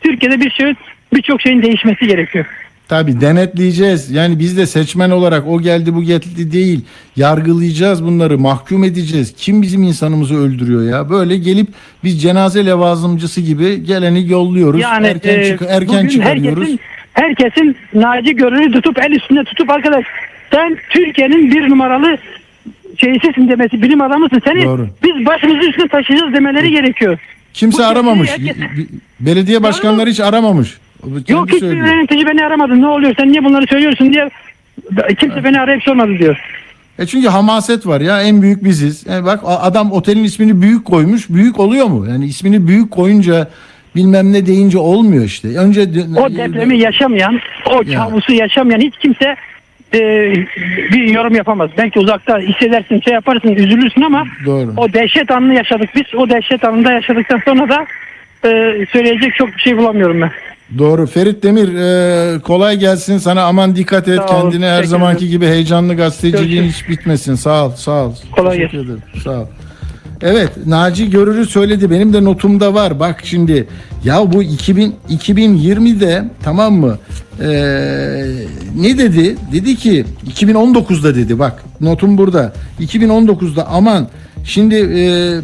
Türkiye'de bir şey birçok şeyin değişmesi gerekiyor. Tabii denetleyeceğiz. Yani biz de seçmen olarak o geldi bu geldi değil. Yargılayacağız bunları, mahkum edeceğiz. Kim bizim insanımızı öldürüyor ya? Böyle gelip biz cenaze levazımcısı gibi geleni yolluyoruz. Yani erken e, çık- erken çıkarıyoruz. herkesin, herkesin Naci Görür'ü tutup el üstünde tutup arkadaş sen Türkiye'nin bir numaralı şeysisin demesi bilim adamısın. Seni Doğru. biz başımızın üstüne taşıyacağız demeleri gerekiyor. Kimse bu aramamış. herkes- Belediye başkanları hiç aramamış. Kendi Yok hiçbir yönetici beni aramadı. Ne oluyor sen niye bunları söylüyorsun diye kimse beni arayıp sormadı diyor. E çünkü hamaset var ya en büyük biziz. Yani bak a- adam otelin ismini büyük koymuş. Büyük oluyor mu? Yani ismini büyük koyunca bilmem ne deyince olmuyor işte. Önce O depremi yaşamayan, o kabusu yaşamayan hiç kimse e, bir yorum yapamaz. Belki uzakta hissedersin, şey yaparsın, üzülürsün ama Doğru. o dehşet anını yaşadık biz. O dehşet anında yaşadıktan sonra da e, söyleyecek çok bir şey bulamıyorum ben. Doğru. Ferit Demir e, kolay gelsin sana aman dikkat et Sağ kendine her teşekkür zamanki gibi heyecanlı gazeteciliğin Görüşürüz. hiç bitmesin. Sağ ol, sağ ol. Kolay Teşekkür ederim. Sağ ol. Evet, Naci Görür'ü söyledi. Benim de notumda var. Bak şimdi ya bu 2000 2020'de tamam mı? Ee, ne dedi? Dedi ki 2019'da dedi. Bak notum burada. 2019'da aman Şimdi e,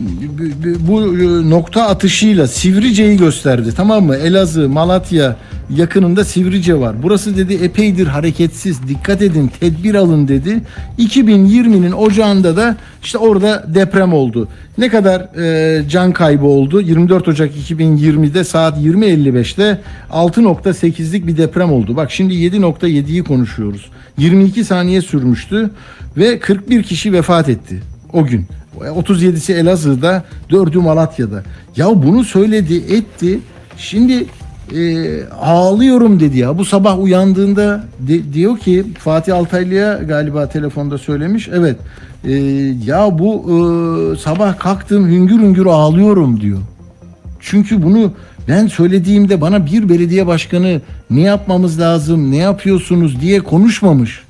bu- e, nokta atışıyla Sivrice'yi gösterdi tamam mı? Elazığ, Malatya yakınında Sivrice var. Burası dedi epeydir hareketsiz. Dikkat edin, tedbir alın dedi. 2020'nin ocağında da işte orada deprem oldu. Ne kadar e, can kaybı oldu? 24 Ocak 2020'de saat 20.55'te 6.8'lik bir deprem oldu. Bak şimdi 7.7'yi konuşuyoruz. 22 saniye sürmüştü ve 41 kişi vefat etti o gün. 37'si Elazığ'da, 4'ü Malatya'da. Ya bunu söyledi, etti. Şimdi e, ağlıyorum dedi ya. Bu sabah uyandığında de- diyor ki Fatih Altaylı'ya galiba telefonda söylemiş. Evet. E, ya bu e, sabah kalktım hüngür hüngür ağlıyorum diyor. Çünkü bunu ben söylediğimde bana bir belediye başkanı ne yapmamız lazım, ne yapıyorsunuz diye konuşmamış.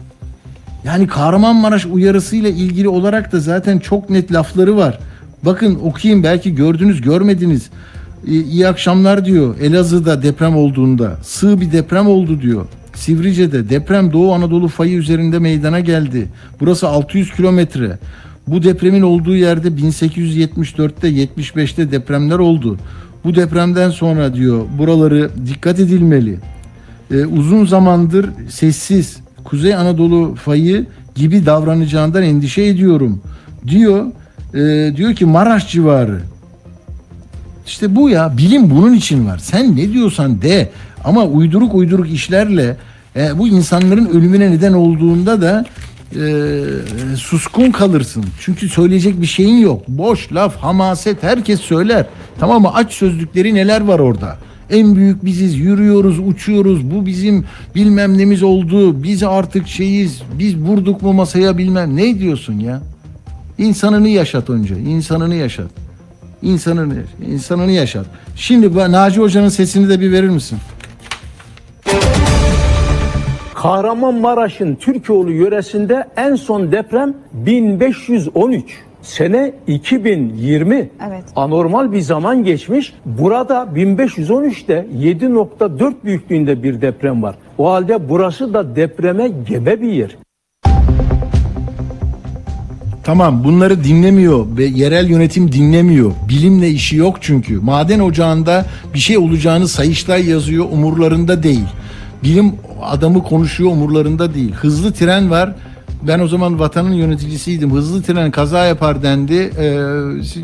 Yani Kahramanmaraş uyarısıyla ilgili olarak da zaten çok net lafları var. Bakın okuyayım belki gördünüz görmediniz. İyi akşamlar diyor Elazığ'da deprem olduğunda. Sığ bir deprem oldu diyor. Sivrice'de deprem Doğu Anadolu fayı üzerinde meydana geldi. Burası 600 kilometre. Bu depremin olduğu yerde 1874'te 75'te depremler oldu. Bu depremden sonra diyor buraları dikkat edilmeli. Ee, uzun zamandır sessiz Kuzey Anadolu fayı gibi davranacağından endişe ediyorum diyor. Ee, diyor ki Maraş civarı. İşte bu ya bilim bunun için var. Sen ne diyorsan de ama uyduruk uyduruk işlerle e, bu insanların ölümüne neden olduğunda da e, suskun kalırsın. Çünkü söyleyecek bir şeyin yok. Boş laf, hamaset herkes söyler. Tamam mı? Aç sözlükleri neler var orada? En büyük biziz, yürüyoruz, uçuyoruz. Bu bizim bilmem nemiz oldu. Biz artık şeyiz. Biz vurduk mu masaya bilmem. Ne diyorsun ya? İnsanını yaşat önce. insanını yaşat. İnsanını, insanını yaşat. Şimdi bu Naci Hoca'nın sesini de bir verir misin? Kahramanmaraş'ın Türkoğlu yöresinde en son deprem 1513. Sene 2020. Evet. Anormal bir zaman geçmiş. Burada 1513'te 7.4 büyüklüğünde bir deprem var. O halde burası da depreme gebe bir yer. Tamam bunları dinlemiyor ve yerel yönetim dinlemiyor. Bilimle işi yok çünkü. Maden ocağında bir şey olacağını Sayıştay yazıyor umurlarında değil. Bilim adamı konuşuyor umurlarında değil. Hızlı tren var. Ben o zaman vatanın yöneticisiydim. Hızlı tren kaza yapar dendi. Ee,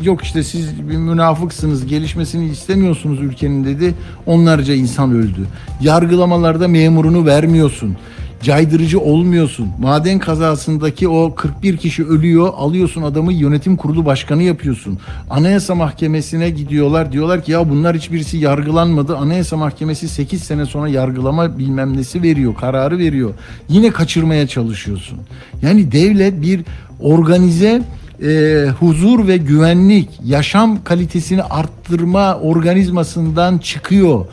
yok işte siz bir münafıksınız. Gelişmesini istemiyorsunuz ülkenin dedi. Onlarca insan öldü. Yargılamalarda memurunu vermiyorsun caydırıcı olmuyorsun. Maden kazasındaki o 41 kişi ölüyor. Alıyorsun adamı yönetim kurulu başkanı yapıyorsun. Anayasa Mahkemesi'ne gidiyorlar. Diyorlar ki ya bunlar hiçbirisi yargılanmadı. Anayasa Mahkemesi 8 sene sonra yargılama bilmem nesi veriyor. Kararı veriyor. Yine kaçırmaya çalışıyorsun. Yani devlet bir organize e, huzur ve güvenlik, yaşam kalitesini arttırma organizmasından çıkıyor.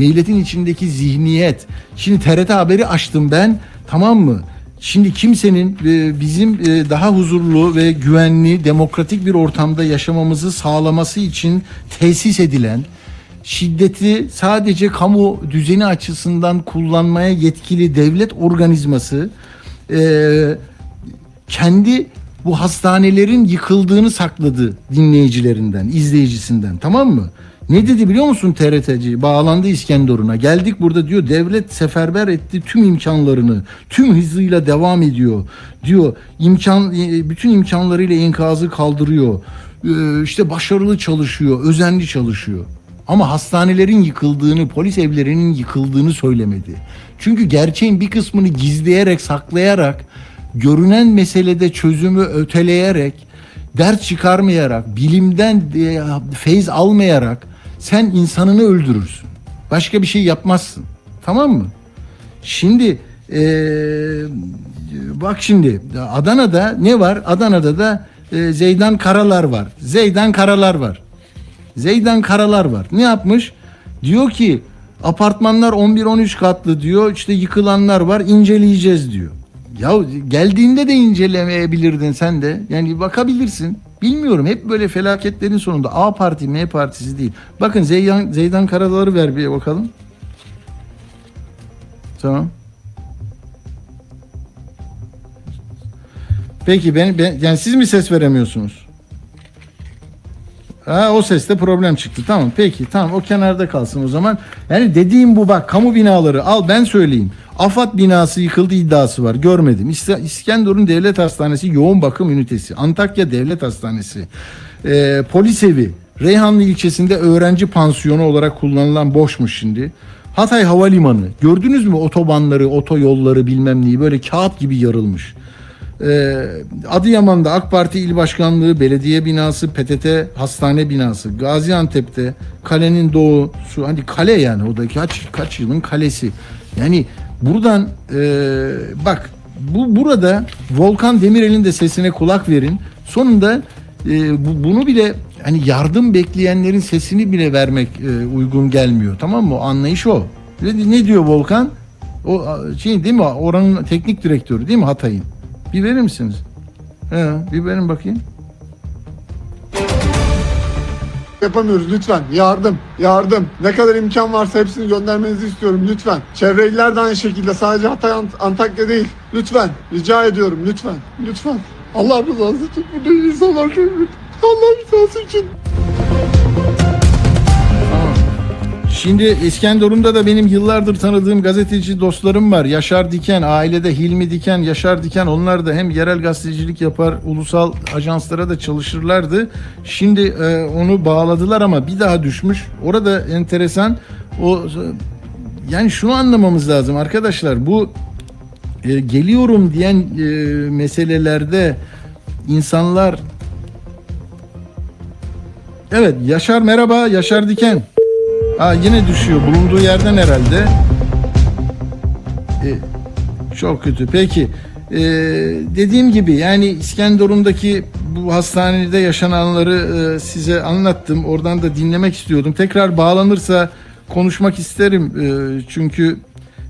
Devletin içindeki zihniyet. Şimdi TRT haberi açtım ben. Tamam mı? Şimdi kimsenin e, bizim e, daha huzurlu ve güvenli, demokratik bir ortamda yaşamamızı sağlaması için tesis edilen şiddeti sadece kamu düzeni açısından kullanmaya yetkili devlet organizması e, kendi bu hastanelerin yıkıldığını sakladı dinleyicilerinden, izleyicisinden. Tamam mı? Ne dedi biliyor musun TRT'ci? Bağlandı İskenderun'a. Geldik burada diyor devlet seferber etti tüm imkanlarını. Tüm hızıyla devam ediyor. Diyor imkan e, bütün imkanlarıyla enkazı kaldırıyor. Ee, işte başarılı çalışıyor, özenli çalışıyor. Ama hastanelerin yıkıldığını, polis evlerinin yıkıldığını söylemedi. Çünkü gerçeğin bir kısmını gizleyerek, saklayarak, görünen meselede çözümü öteleyerek, dert çıkarmayarak, bilimden e, feyz almayarak sen insanını öldürürsün. Başka bir şey yapmazsın. Tamam mı? Şimdi e, bak şimdi Adana'da ne var? Adana'da da e, Zeydan Karalar var. Zeydan Karalar var. Zeydan Karalar var. Ne yapmış? Diyor ki apartmanlar 11-13 katlı diyor. İşte yıkılanlar var inceleyeceğiz diyor. Ya geldiğinde de incelemeyebilirdin sen de. Yani bakabilirsin. Bilmiyorum hep böyle felaketlerin sonunda A parti M partisi değil. Bakın Zeydan, Zeydan Karalar'ı ver bir bakalım. Tamam. Peki ben, ben yani siz mi ses veremiyorsunuz? Ha, o seste problem çıktı. Tamam peki tamam o kenarda kalsın o zaman. Yani dediğim bu bak kamu binaları al ben söyleyeyim. AFAD binası yıkıldı iddiası var görmedim. İs- İskenderun Devlet Hastanesi yoğun bakım ünitesi. Antakya Devlet Hastanesi. Ee, polis evi. Reyhanlı ilçesinde öğrenci pansiyonu olarak kullanılan boşmuş şimdi. Hatay Havalimanı. Gördünüz mü otobanları, otoyolları bilmem neyi böyle kağıt gibi yarılmış. Ee, Adıyaman'da AK Parti İl Başkanlığı, belediye binası, PTT hastane binası, Gaziantep'te kalenin doğusu, hani kale yani o da kaç kaç yılın kalesi. Yani buradan e, bak bu burada Volkan Demirel'in de sesine kulak verin. Sonunda e, bu, bunu bile hani yardım bekleyenlerin sesini bile vermek e, uygun gelmiyor. Tamam mı? Anlayış o. Ne, ne diyor Volkan? O şey değil mi? Oranın teknik direktörü değil mi Hatay'ın? Bir verir misiniz? He, bir verin bakayım. Yapamıyoruz lütfen. Yardım, yardım. Ne kadar imkan varsa hepsini göndermenizi istiyorum lütfen. Çevre iller de aynı şekilde. Sadece Hatay, Ant- Antakya değil. Lütfen. Rica ediyorum lütfen. Lütfen. Allah rızası için. Burada insanlar çok. Allah rızası için. Şimdi İskenderun'da da benim yıllardır tanıdığım gazeteci dostlarım var. Yaşar Diken, ailede Hilmi Diken, Yaşar Diken onlar da hem yerel gazetecilik yapar, ulusal ajanslara da çalışırlardı. Şimdi e, onu bağladılar ama bir daha düşmüş. Orada enteresan o yani şunu anlamamız lazım arkadaşlar. Bu e, geliyorum diyen e, meselelerde insanlar Evet Yaşar merhaba Yaşar Diken. Ha yine düşüyor. Bulunduğu yerden herhalde. Ee, çok kötü. Peki. Ee, dediğim gibi yani İskenderun'daki bu hastanede yaşananları e, size anlattım. Oradan da dinlemek istiyordum. Tekrar bağlanırsa konuşmak isterim. Ee, çünkü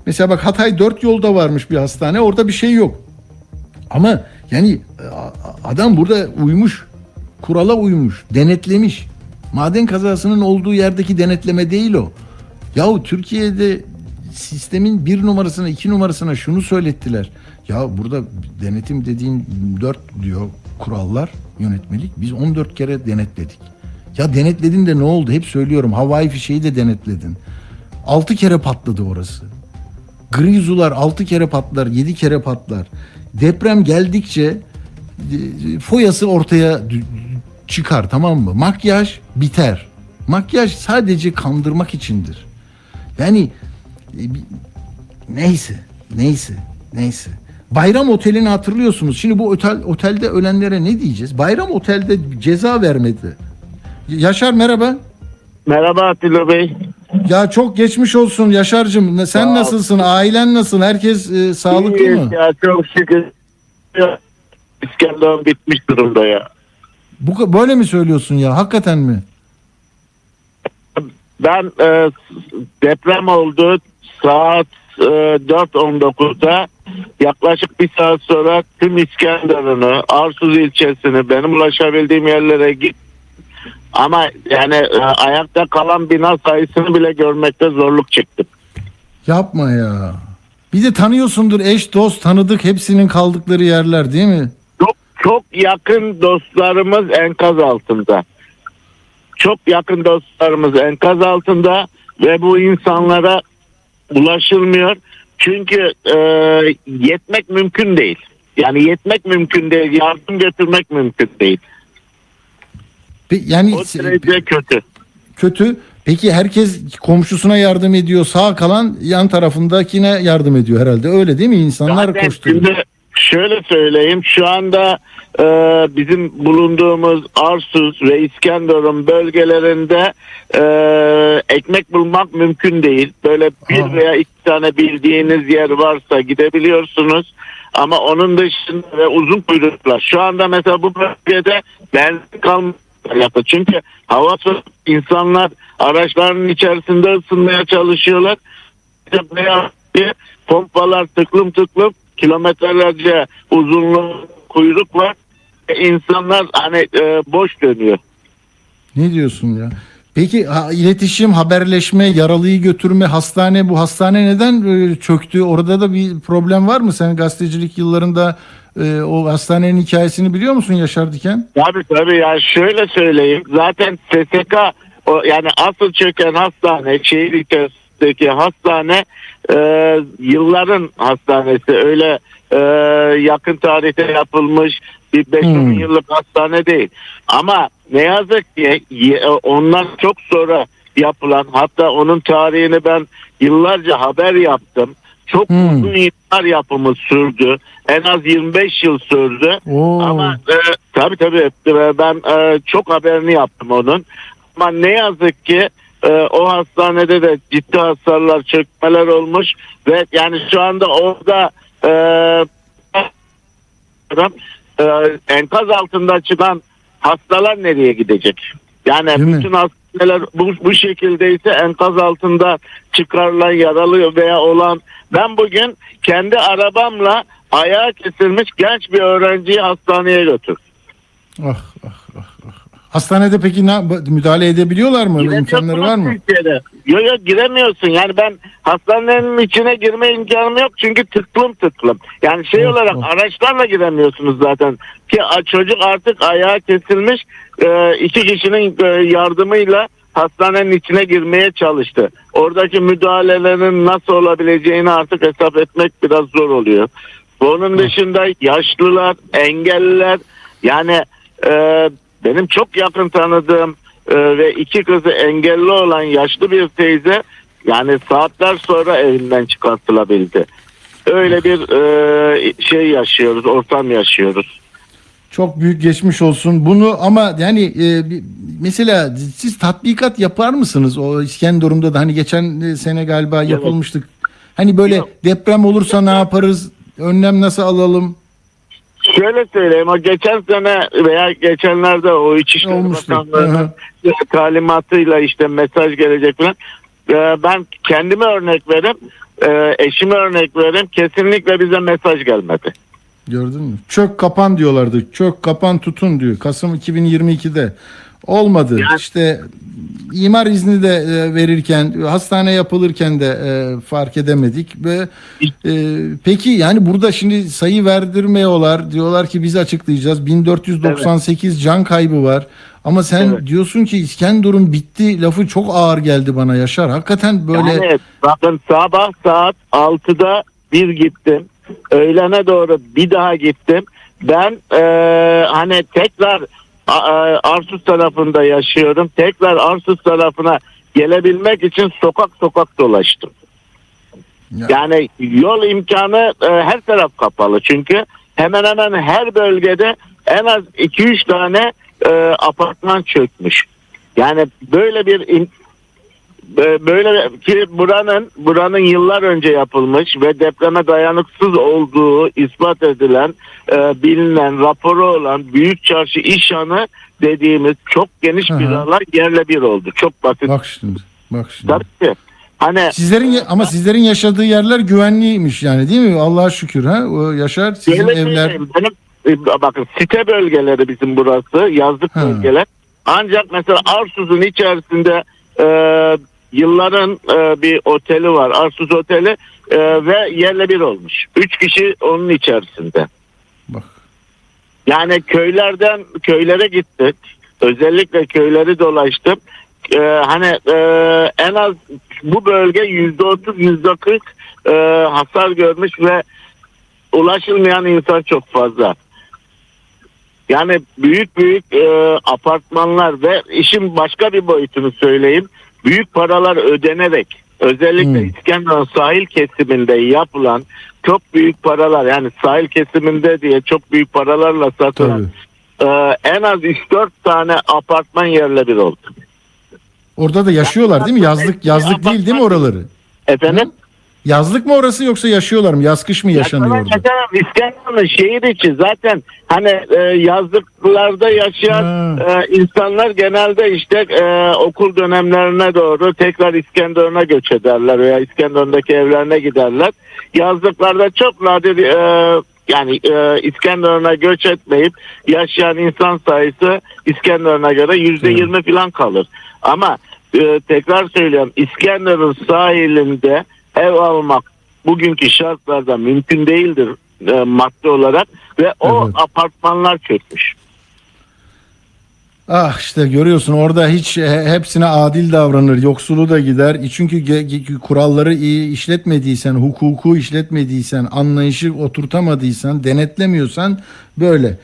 mesela bak Hatay dört yolda varmış bir hastane. Orada bir şey yok. Ama yani e, adam burada uymuş. Kurala uymuş. Denetlemiş. Maden kazasının olduğu yerdeki denetleme değil o. Yahu Türkiye'de sistemin bir numarasına iki numarasına şunu söylettiler. Ya burada denetim dediğin dört diyor kurallar, yönetmelik. Biz 14 kere denetledik. Ya denetledin de ne oldu? Hep söylüyorum. Havai fişeği de denetledin. 6 kere patladı orası. Grizular 6 kere patlar, 7 kere patlar. Deprem geldikçe e, foyası ortaya çıkar tamam mı? Makyaj biter. Makyaj sadece kandırmak içindir. Yani e, neyse, neyse, neyse. Bayram Oteli'ni hatırlıyorsunuz. Şimdi bu otel otelde ölenlere ne diyeceğiz? Bayram Otel'de ceza vermedi. Yaşar merhaba. Merhaba Atilla Bey. Ya çok geçmiş olsun Yaşar'cığım. Sen ol. nasılsın? Ailen nasıl? Herkes e, sağlıklı mı? Ya çok şükür. Ya, İskender bitmiş durumda ya. Bu böyle mi söylüyorsun ya? Hakikaten mi? Ben e, deprem oldu saat e, 4.19'da yaklaşık bir saat sonra tüm İskenderun'u, Arsuz ilçesini benim ulaşabildiğim yerlere git. Ama yani e, ayakta kalan bina sayısını bile görmekte zorluk çektim. Yapma ya. Bir de tanıyorsundur eş dost tanıdık hepsinin kaldıkları yerler değil mi? Çok yakın dostlarımız enkaz altında. Çok yakın dostlarımız enkaz altında ve bu insanlara ulaşılmıyor. Çünkü e, yetmek mümkün değil. Yani yetmek mümkün değil. Yardım götürmek mümkün değil. Yani O derece kötü. kötü. Peki herkes komşusuna yardım ediyor. Sağ kalan yan tarafındakine yardım ediyor herhalde. Öyle değil mi? İnsanlar Zaten koşturuyor. şimdi şöyle söyleyeyim şu anda e, bizim bulunduğumuz Arsuz ve İskenderun bölgelerinde e, ekmek bulmak mümkün değil. Böyle bir Ha. veya iki tane bildiğiniz yer varsa gidebiliyorsunuz. Ama onun dışında ve uzun kuyruklar. Şu anda mesela bu bölgede benzin kalmadı. Çünkü hava insanlar araçların içerisinde ısınmaya çalışıyorlar. Yaptı? Pompalar tıklım tıklım kilometrelerce uzunluğu kuyruk var. E, insanlar hani e, boş dönüyor. Ne diyorsun ya? Peki ha, iletişim, haberleşme, yaralıyı götürme, hastane bu hastane neden e, çöktü? Orada da bir problem var mı? Sen gazetecilik yıllarında e, o hastanenin hikayesini biliyor musun Yaşar Diken? Tabii tabii ya şöyle söyleyeyim. Zaten SSK o, yani asıl çöken hastane şehir içerisindeki hastane e, yılların hastanesi. Öyle e, yakın tarihte yapılmış bir 5 Hmm. yıllık hastane değil. Ama ne yazık ki ye- ondan çok sonra yapılan hatta onun tarihini ben yıllarca haber yaptım. Çok Hmm. uzun yıllar yapımı sürdü. En az 25 yıl sürdü. Oo. Ama e, tabii tabii e, ben e, çok haberini yaptım onun. Ama ne yazık ki e, o hastanede de ciddi hasarlar, çökmeler olmuş ve yani şu anda orada e, e, enkaz altında çıkan hastalar nereye gidecek? Yani Değil mi? bütün hastaneler bu, bu şekildeyse enkaz altında çıkarılan yaralı veya olan ben bugün kendi arabamla ayağı kesilmiş genç bir öğrenciyi hastaneye götürdüm. Ah, ah. Hastanede peki ne, müdahale edebiliyorlar mı? İmkanları var mı? Türkiye'de. Yok yok giremiyorsun. Yani ben hastanenin içine girme imkanım yok çünkü tıklım tıklım. Yani şey Of, olarak of. araçlarla giremiyorsunuz zaten. Ki çocuk artık ayağı kesilmiş e, iki kişinin e, yardımıyla hastanenin içine girmeye çalıştı. Oradaki müdahalelerin nasıl olabileceğini artık hesap etmek biraz zor oluyor. Bunun dışında yaşlılar, engelliler yani e, benim çok yakın tanıdığım e, ve iki kızı engelli olan yaşlı bir teyze yani saatler sonra evinden çıkartılabildi. Öyle bir e, şey yaşıyoruz, ortam yaşıyoruz. Çok büyük geçmiş olsun. Bunu ama yani e, mesela siz tatbikat yapar mısınız? O İskenderun'da da hani geçen e, sene galiba yapılmıştık. Hani böyle Yok. deprem olursa ne yaparız? Önlem nasıl alalım? Şöyle söyleyeyim o geçen sene veya geçenlerde o İçişleri Olmuştu. Bakanlığı'nın talimatıyla işte mesaj gelecek falan. Ee, ben kendime örnek vereyim, e, eşime örnek vereyim. Kesinlikle bize mesaj gelmedi. Gördün mü? Çök kapan diyorlardı. Çök kapan tutun diyor. Kasım 2022'de. Olmadı. İşte imar izni de e, verirken, hastane yapılırken de e, fark edemedik ve e, peki yani burada şimdi sayı verdirmiyorlar. Diyorlar ki biz açıklayacağız. 1498 can kaybı var. Ama sen Evet. diyorsun ki İskenderun bitti lafı çok ağır geldi bana Yaşar. Hakikaten böyle Yani bakın sabah saat 6'da bir gittim. Öğlene doğru bir daha gittim. Ben eee, hani tekrar Arsuz tarafında yaşıyorum. Tekrar Arsuz tarafına gelebilmek için sokak sokak dolaştım. Ya. Yani yol imkanı e, her taraf kapalı. Çünkü hemen hemen her bölgede en az 2-3 tane e, apartman çökmüş. Yani böyle bir e, böyle ki buranın buranın yıllar önce yapılmış ve depreme dayanıksız olduğu ispat edilen e, bilinen raporu olan büyük çarşı işhanı dediğimiz çok geniş hı. binalar yerle bir oldu. Çok basit. bak şimdi. Bak şimdi. Tabii ki. Hani Sizlerin ama sizlerin yaşadığı yerler güvenliymiş yani değil mi? Allah'a şükür ha. O Yaşar sizin Öyle evler değil. Benim e, bakın site bölgeleri bizim burası yazlık Ha. bölgeler. Ancak mesela Arsuz'un içerisinde e, yılların e, bir oteli var. Arsuz Oteli e, ve yerle bir olmuş. Üç kişi onun içerisinde. Bak. Yani köylerden köylere gittik. Özellikle köyleri dolaştım. E, hani e, en az bu bölge yüzde otuz yüzde kırk e, hasar görmüş ve ulaşılmayan insan çok fazla. Yani büyük büyük e, apartmanlar ve işin başka bir boyutunu söyleyeyim. Büyük paralar ödenerek özellikle Hmm. İskenderun sahil kesiminde yapılan çok büyük paralar yani sahil kesiminde diye çok büyük paralarla satılan e, en az 3-4 tane apartman yerle bir oldu. Orada da yaşıyorlar değil mi? Yazlık yazlık değil değil mi oraları? Efendim? Yazlık mı orası yoksa yaşıyorlar mı? Yaz kış mı yaşanıyor orada? İskenderun'un şehir içi zaten hani e, yazlıklarda yaşayan e, insanlar genelde işte e, okul dönemlerine doğru tekrar İskenderun'a göç ederler veya İskenderun'daki evlerine giderler. Yazlıklarda çok nadir e, yani e, İskenderun'a göç etmeyip yaşayan insan sayısı İskenderun'a göre yüzde yirmi falan kalır. Ama e, tekrar söylüyorum İskenderun sahilinde ev almak bugünkü şartlarda mümkün değildir e, maddi olarak ve o Evet. apartmanlar çökmüş. Ah işte görüyorsun orada hiç e, hepsine adil davranır. Yoksulu da gider. E Çünkü kuralları iyi işletmediysen, hukuku işletmediysen, anlayışı oturtamadıysan, denetlemiyorsan böyle.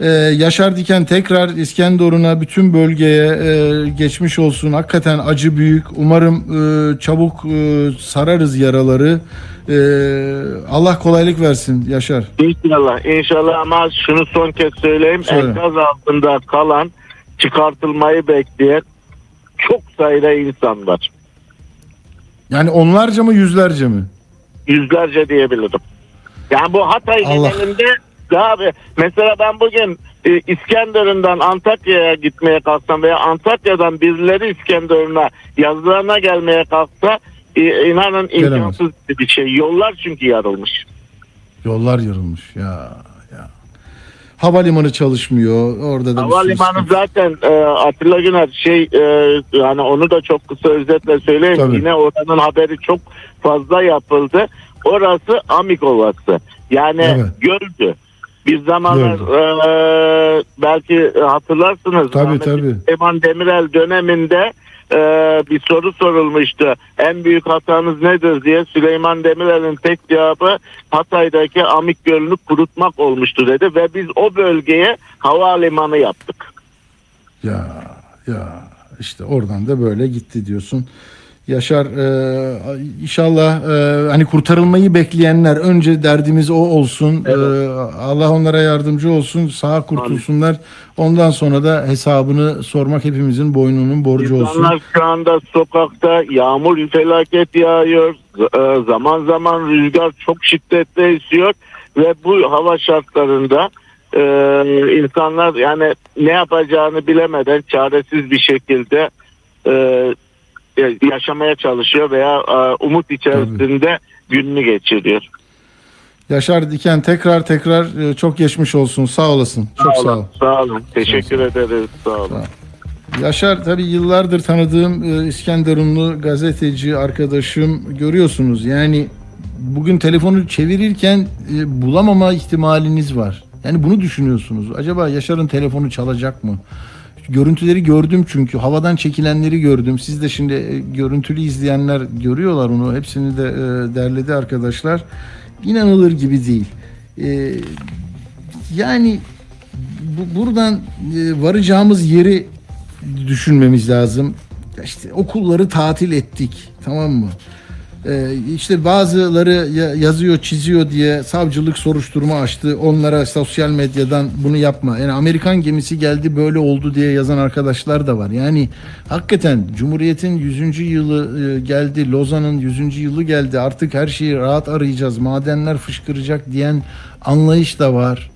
Ee, Yaşar Diken tekrar İskenderun'a bütün bölgeye e, geçmiş olsun. Hakikaten acı büyük. Umarım e, çabuk e, sararız yaraları. E, Allah kolaylık versin Yaşar. İnşallah, inşallah ama şunu son kez söyleyeyim. Söyle. Enkaz altında kalan, çıkartılmayı bekleyen çok sayıda insan var. Yani onlarca mı yüzlerce mi? Yüzlerce diyebilirim. Yani bu Hatay Allah. genelinde bir, mesela ben bugün e, İskenderun'dan Antakya'ya gitmeye kalksam veya Antakya'dan birileri İskenderun'a yazlarına gelmeye kalksa e, inanın Gelemez. imkansız bir şey. Yollar çünkü yarılmış. Yollar yarılmış ya ya. Havalimanı çalışmıyor. Orada da bir Havalimanı sıkıntı. zaten e, Atilla Güner şey e, yani onu da çok kısa özetle söyleyeyim. Tabii. Yine oranın haberi çok fazla yapıldı. Orası Amik Ovası. Yani Evet. göldü. Bir zamanlar e, belki hatırlarsınız. Tabii, tabii. Süleyman Demirel döneminde e, bir soru sorulmuştu. En büyük hatanız nedir diye Süleyman Demirel'in tek cevabı Hatay'daki Amik Gölü'nü kurutmak olmuştu dedi ve biz o bölgeye havalimanı yaptık. Ya ya işte oradan da böyle gitti diyorsun. Yaşar e, inşallah e, hani kurtarılmayı bekleyenler önce derdimiz o olsun. E, Allah onlara yardımcı olsun. Sağ kurtulsunlar. Ondan sonra da hesabını sormak hepimizin boynunun borcu olsun. İnsanlar şu anda sokakta yağmur felaket yağıyor. E, Zaman zaman rüzgar çok şiddetli esiyor ve bu hava şartlarında e, insanlar yani ne yapacağını bilemeden çaresiz bir şekilde e, yaşamaya çalışıyor veya e, umut içerisinde gününü geçiriyor. Yaşar Diken tekrar tekrar e, çok geçmiş olsun. Sağ olasın. Çok sağ ol. Sağ olun. Teşekkür ederiz. Sağ olun. Sağ. Yaşar tabii yıllardır tanıdığım e, İskenderunlu gazeteci arkadaşım görüyorsunuz. Yani bugün telefonu çevirirken e, bulamama ihtimaliniz var. Yani bunu düşünüyorsunuz. Acaba Yaşar'ın telefonu çalacak mı? Görüntüleri gördüm çünkü havadan çekilenleri gördüm. Siz de şimdi e, görüntülü izleyenler görüyorlar onu. Hepsini de e, derledi arkadaşlar. İnanılır gibi değil. E, yani bu, buradan varacağımız yeri düşünmemiz lazım. İşte okulları tatil ettik tamam mı? Ee, işte bazıları ya- yazıyor çiziyor diye savcılık soruşturma açtı. Onlara sosyal medyadan bunu yapma. Yani Amerikan gemisi geldi böyle oldu diye yazan arkadaşlar da var. Yani hakikaten Cumhuriyet'in 100. yılı e, geldi. Lozan'ın 100. yılı geldi. Artık her şeyi rahat arayacağız. Madenler fışkıracak diyen anlayış da var.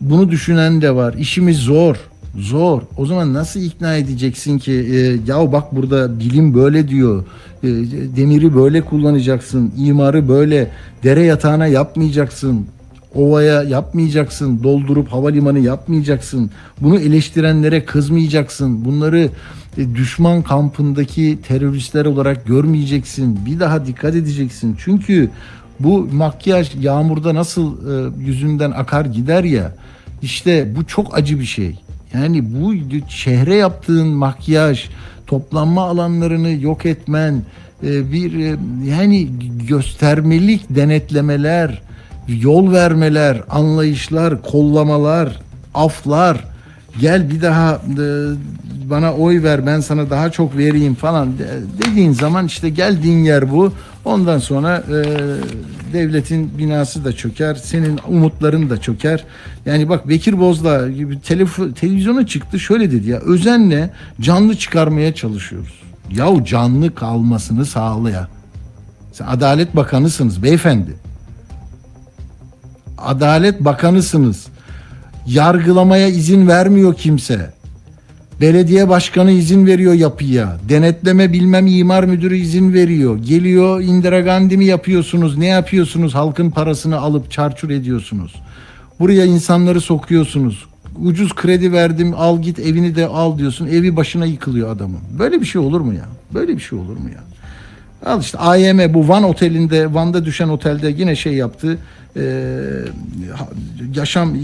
Bunu düşünen de var. İşimiz zor. Zor. O zaman nasıl ikna edeceksin ki e, ya bak burada bilim böyle diyor. E, demiri böyle kullanacaksın. imarı böyle dere yatağına yapmayacaksın. Ovaya yapmayacaksın. Doldurup havalimanı yapmayacaksın. Bunu eleştirenlere kızmayacaksın. Bunları e, düşman kampındaki teröristler olarak görmeyeceksin. Bir daha dikkat edeceksin. Çünkü bu makyaj yağmurda nasıl e, yüzünden akar gider ya. İşte bu çok acı bir şey. Yani bu şehre yaptığın makyaj, toplanma alanlarını yok etmen, e, bir e, yani göstermelik denetlemeler, yol vermeler, anlayışlar, kollamalar, aflar, gel bir daha e, bana oy ver ben sana daha çok vereyim falan de- dediğin zaman işte geldiğin yer bu. Ondan sonra devletin binası da çöker, senin umutların da çöker. Yani bak Bekir Bozdağ gibi telef- televizyona çıktı şöyle dedi ya özenle canlı çıkarmaya çalışıyoruz. Yahu canlı kalmasını sağlaya. Sen Adalet Bakanısınız beyefendi. Adalet Bakanısınız. Yargılamaya izin vermiyor kimse. Belediye başkanı izin veriyor yapıya. Denetleme bilmem imar müdürü izin veriyor. Geliyor Indira Gandhi mi yapıyorsunuz? Ne yapıyorsunuz? Halkın parasını alıp çarçur ediyorsunuz. Buraya insanları sokuyorsunuz. Ucuz kredi verdim al git evini de al diyorsun. Evi başına yıkılıyor adamın. Böyle bir şey olur mu ya? Böyle bir şey olur mu ya? Al işte AYM bu Van otelinde Van'da düşen otelde yine şey yaptı. Ha- yaşam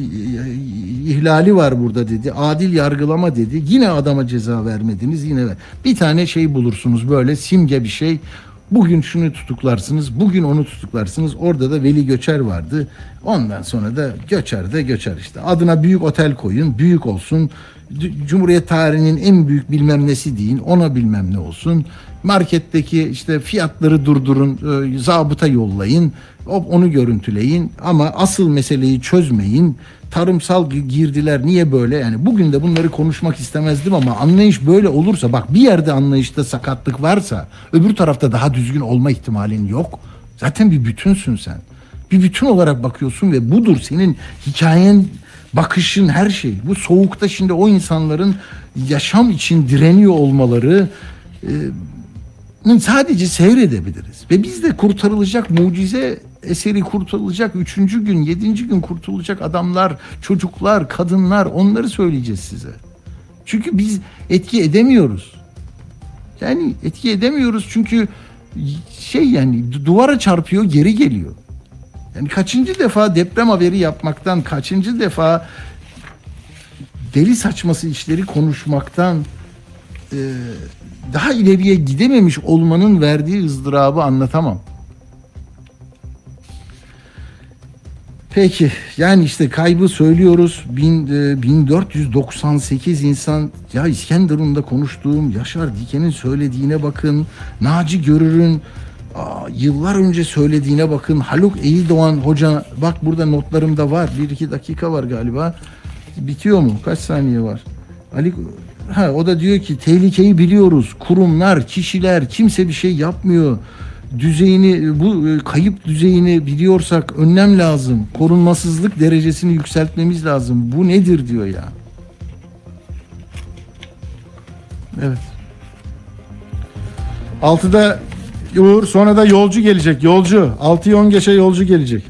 ihlali var burada dedi. Adil yargılama dedi. Yine adama ceza vermediniz. Yine ver. Bir tane şey bulursunuz böyle simge bir şey. Bugün şunu tutuklarsınız, bugün onu tutuklarsınız. Orada da Veli Göçer vardı. Ondan sonra da Göçer de Göçer işte. Adına büyük otel koyun, büyük olsun. Cumhuriyet tarihinin en büyük bilmem nesi deyin, ona bilmem ne olsun. Marketteki işte fiyatları durdurun, e, zabıta yollayın, onu görüntüleyin ama asıl meseleyi çözmeyin. Tarımsal gi- girdiler niye böyle? Yani bugün de bunları konuşmak istemezdim ama anlayış böyle olursa bak bir yerde anlayışta sakatlık varsa öbür tarafta daha düzgün olma ihtimalin yok. Zaten bir bütünsün sen. Bir bütün olarak bakıyorsun ve budur senin hikayen, bakışın her şey. Bu soğukta şimdi o insanların yaşam için direniyor olmaları e, sadece seyredebiliriz. Ve biz de kurtarılacak mucize eseri kurtarılacak üçüncü gün, yedinci gün kurtulacak adamlar, çocuklar, kadınlar onları söyleyeceğiz size. Çünkü biz etki edemiyoruz. Yani etki edemiyoruz çünkü şey yani du- duvara çarpıyor geri geliyor. Yani kaçıncı defa deprem haberi yapmaktan, kaçıncı defa deli saçması işleri konuşmaktan e, daha ileriye gidememiş olmanın verdiği ızdırabı anlatamam. Peki yani işte kaybı söylüyoruz. Bin, e, 1498 insan ya İskenderun'da konuştuğum Yaşar Diken'in söylediğine bakın. Naci Görür'ün yıllar önce söylediğine bakın. Haluk Eğildoğan hoca bak burada notlarımda var. Bir iki dakika var galiba. Bitiyor mu? Kaç saniye var? Ali ha o da diyor ki tehlikeyi biliyoruz. Kurumlar, kişiler kimse bir şey yapmıyor. Düzeyini bu e, kayıp düzeyini biliyorsak önlem lazım. Korunmasızlık derecesini yükseltmemiz lazım. Bu nedir diyor ya. Evet. Altıda Uğur sonra da yolcu gelecek. Yolcu. 6'yı 10 geçe yolcu gelecek.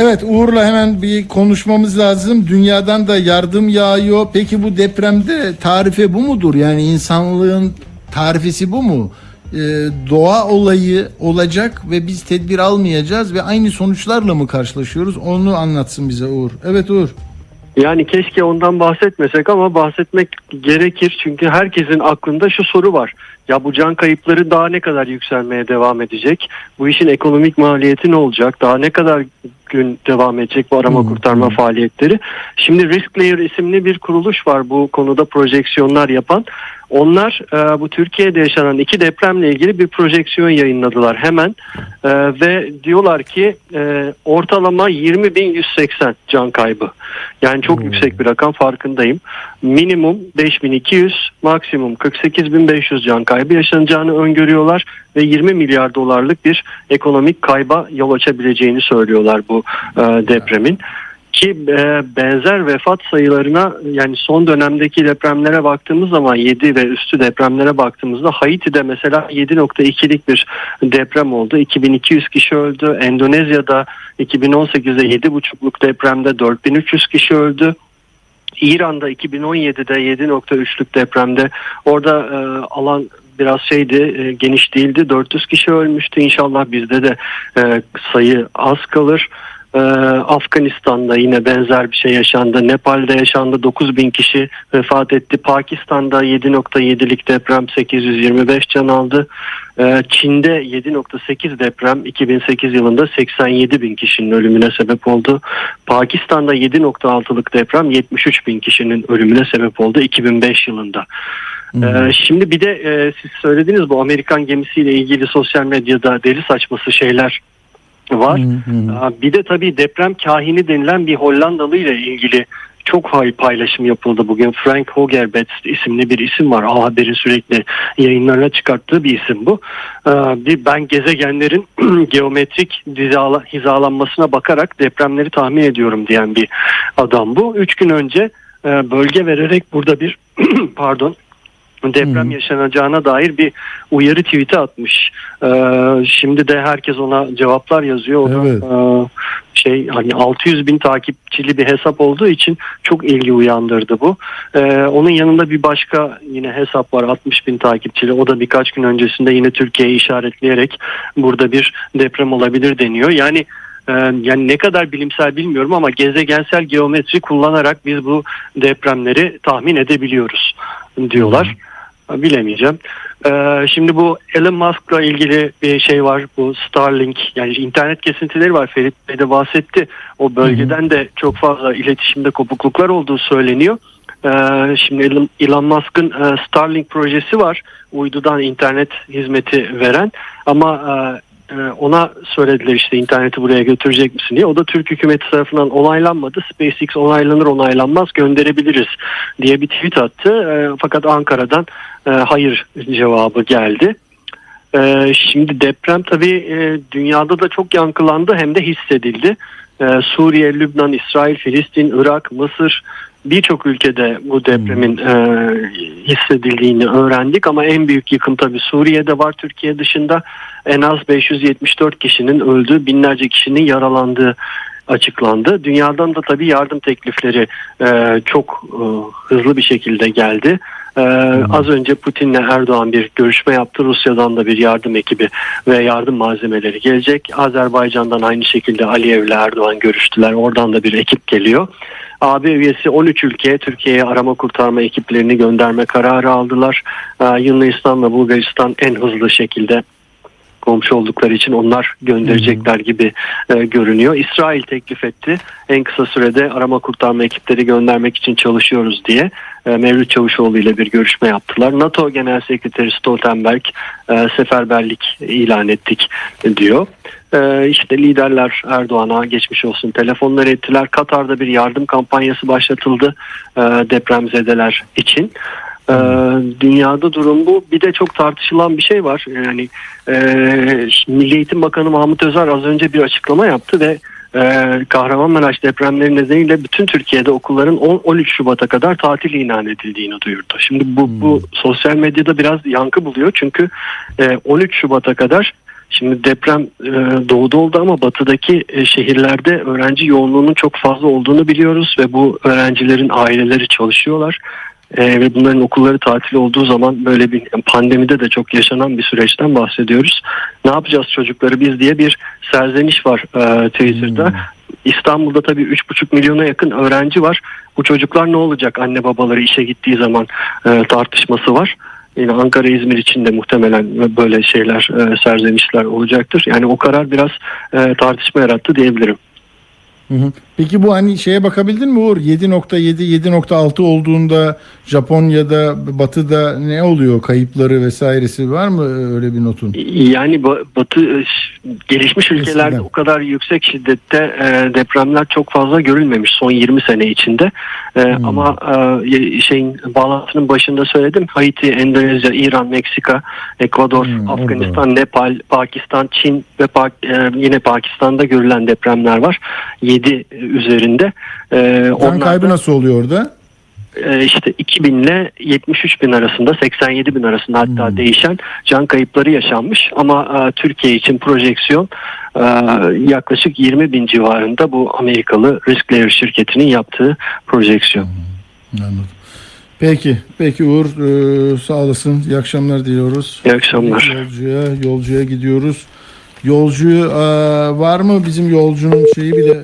Evet Uğur'la hemen bir konuşmamız lazım. Dünyadan da yardım yağıyor. Peki bu depremde tarife bu mudur? Yani insanlığın tarifesi bu mu? Ee, doğa olayı olacak ve biz tedbir almayacağız ve aynı sonuçlarla mı karşılaşıyoruz? Onu anlatsın bize Uğur. Evet Uğur. Yani keşke ondan bahsetmesek ama bahsetmek gerekir çünkü herkesin aklında şu soru var. Ya bu can kayıpları daha ne kadar yükselmeye devam edecek? Bu işin ekonomik maliyeti ne olacak? Daha ne kadar gün devam edecek bu arama kurtarma faaliyetleri? Şimdi Risk Layer isimli bir kuruluş var bu konuda projeksiyonlar yapan. Onlar e, bu Türkiye'de yaşanan iki depremle ilgili bir projeksiyon yayınladılar hemen E, ve diyorlar ki e, ortalama 20.180 can kaybı. Yani çok yüksek bir rakam farkındayım. Minimum 5200, maksimum 48500 can kaybı yaşanacağını öngörüyorlar ve 20 milyar dolarlık bir ekonomik kayba yol açabileceğini söylüyorlar bu e, depremin ki e, benzer vefat sayılarına yani son dönemdeki depremlere baktığımız zaman 7 ve üstü depremlere baktığımızda Haiti'de mesela 7.2'lik bir deprem oldu. 2200 kişi öldü. Endonezya'da 2018'de 7.5'luk depremde 4300 kişi öldü. İran'da 2017'de 7.3'lük depremde orada e, alan biraz şeydi e, geniş değildi 400 kişi ölmüştü inşallah bizde de e, sayı az kalır. Ee, Afganistan'da yine benzer bir şey yaşandı. Nepal'de yaşandı 9 bin kişi vefat etti. Pakistan'da 7.7'lik deprem 825 can aldı. Ee, Çin'de 7.8 deprem 2008 yılında 87 bin kişinin ölümüne sebep oldu. Pakistan'da 7.6'lık deprem 73 bin kişinin ölümüne sebep oldu 2005 yılında. Ee, şimdi bir de e, siz söylediniz bu Amerikan gemisiyle ilgili sosyal medyada deli saçması şeyler var. Bir de tabii deprem kahini denilen bir Hollandalı ile ilgili çok paylaşım yapıldı bugün. Frank Hogerbets isimli bir isim var. A Haber'in sürekli yayınlarına çıkarttığı bir isim bu. Bir ben gezegenlerin geometrik dizala- hizalanmasına bakarak depremleri tahmin ediyorum diyen bir adam bu. Üç gün önce bölge vererek burada bir pardon deprem yaşanacağına dair bir uyarı tweet'i atmış. Ee, şimdi de herkes ona cevaplar yazıyor. O da, Evet. e, şey hani 600 bin takipçili bir hesap olduğu için çok ilgi uyandırdı bu. Ee, onun yanında bir başka yine hesap var 60 bin takipçili. O da birkaç gün öncesinde yine Türkiye'yi işaretleyerek burada bir deprem olabilir deniyor. Yani e, yani ne kadar bilimsel bilmiyorum ama gezegensel geometri kullanarak biz bu depremleri tahmin edebiliyoruz diyorlar. Bilemeyeceğim. Ee, şimdi bu Elon Musk'la ilgili bir şey var. Bu Starlink yani internet kesintileri var. Ferit Bey de bahsetti. O bölgeden de çok fazla iletişimde kopukluklar olduğu söyleniyor. Ee, şimdi Elon- Musk'ın e, Starlink projesi var. Uydudan internet hizmeti veren ama e, ona söylediler işte interneti buraya götürecek misin diye. O da Türk hükümeti tarafından onaylanmadı. SpaceX onaylanır onaylanmaz gönderebiliriz diye bir tweet attı. E, fakat Ankara'dan e, hayır cevabı geldi. E, şimdi deprem tabii e, dünyada da çok yankılandı hem de hissedildi. Suriye, Lübnan, İsrail, Filistin, Irak, Mısır birçok ülkede bu depremin e, hissedildiğini öğrendik ama en büyük yıkım tabii Suriye'de var Türkiye dışında en az 574 kişinin öldüğü binlerce kişinin yaralandığı açıklandı. Dünyadan da tabii yardım teklifleri e, çok e, hızlı bir şekilde geldi. E, az önce Putin'le Erdoğan bir görüşme yaptı. Rusya'dan da bir yardım ekibi ve yardım malzemeleri gelecek. Azerbaycan'dan aynı şekilde Aliyev'le Erdoğan görüştüler. Oradan da bir ekip geliyor. AB üyesi 13 ülke Türkiye'ye arama kurtarma ekiplerini gönderme kararı aldılar. E, Yunanistan ve Bulgaristan en hızlı şekilde komşu oldukları için onlar gönderecekler gibi e, görünüyor. İsrail teklif etti. En kısa sürede arama kurtarma ekipleri göndermek için çalışıyoruz diye e, Mevlüt Çavuşoğlu ile bir görüşme yaptılar. NATO Genel Sekreteri Stoltenberg e, seferberlik ilan ettik diyor. E, işte liderler Erdoğan'a geçmiş olsun telefonlar ettiler. Katar'da bir yardım kampanyası başlatıldı e, depremzedeler için. Ee, dünyada durum bu. Bir de çok tartışılan bir şey var. Yani e, Milli Eğitim Bakanı Mahmut Özer az önce bir açıklama yaptı ve e, Kahramanmaraş depremleri nedeniyle bütün Türkiye'de okulların 10-13 Şubat'a kadar tatil ilan edildiğini duyurdu. Şimdi bu, bu sosyal medyada biraz yankı buluyor çünkü e, 13 Şubat'a kadar Şimdi deprem e, doğuda oldu ama batıdaki e, şehirlerde öğrenci yoğunluğunun çok fazla olduğunu biliyoruz ve bu öğrencilerin aileleri çalışıyorlar. E, ve bunların okulları tatil olduğu zaman böyle bir pandemide de çok yaşanan bir süreçten bahsediyoruz. Ne yapacağız çocukları biz diye bir serzeniş var e, Twitter'da. İstanbul'da tabii 3,5 milyona yakın öğrenci var. Bu çocuklar ne olacak anne babaları işe gittiği zaman e, tartışması var. Yine Ankara, İzmir için de muhtemelen böyle şeyler, e, serzenişler olacaktır. Yani o karar biraz e, tartışma yarattı diyebilirim. Hı hı. Peki bu hani şeye bakabildin mi Uğur? 7.7 7.6 olduğunda Japonya'da Batı'da ne oluyor? Kayıpları vesairesi var mı öyle bir notun? Yani ba- Batı e, gelişmiş ülkelerde Eskiden. o kadar yüksek şiddette e, depremler çok fazla görülmemiş son 20 sene içinde. E, Ama e, y- şeyin bağlantının başında söyledim. Haiti, Endonezya, İran, Meksika, Ekvador, Afganistan, Nepal, Pakistan, Çin ve yine Pakistan'da görülen depremler var. 7 üzerinde. E, Can kaybı nasıl oluyor orada? e, işte 2000 ile 73 bin arasında 87 bin arasında hatta değişen can kayıpları yaşanmış ama e, Türkiye için projeksiyon e, yaklaşık 20 bin civarında bu Amerikalı Risklayer şirketinin yaptığı projeksiyon. Anladım. Peki, peki Uğur e, sağ olasın. İyi akşamlar diliyoruz. İyi akşamlar. Yolcuya, yolcuya gidiyoruz. Yolcu e, var mı bizim yolcunun şeyi bile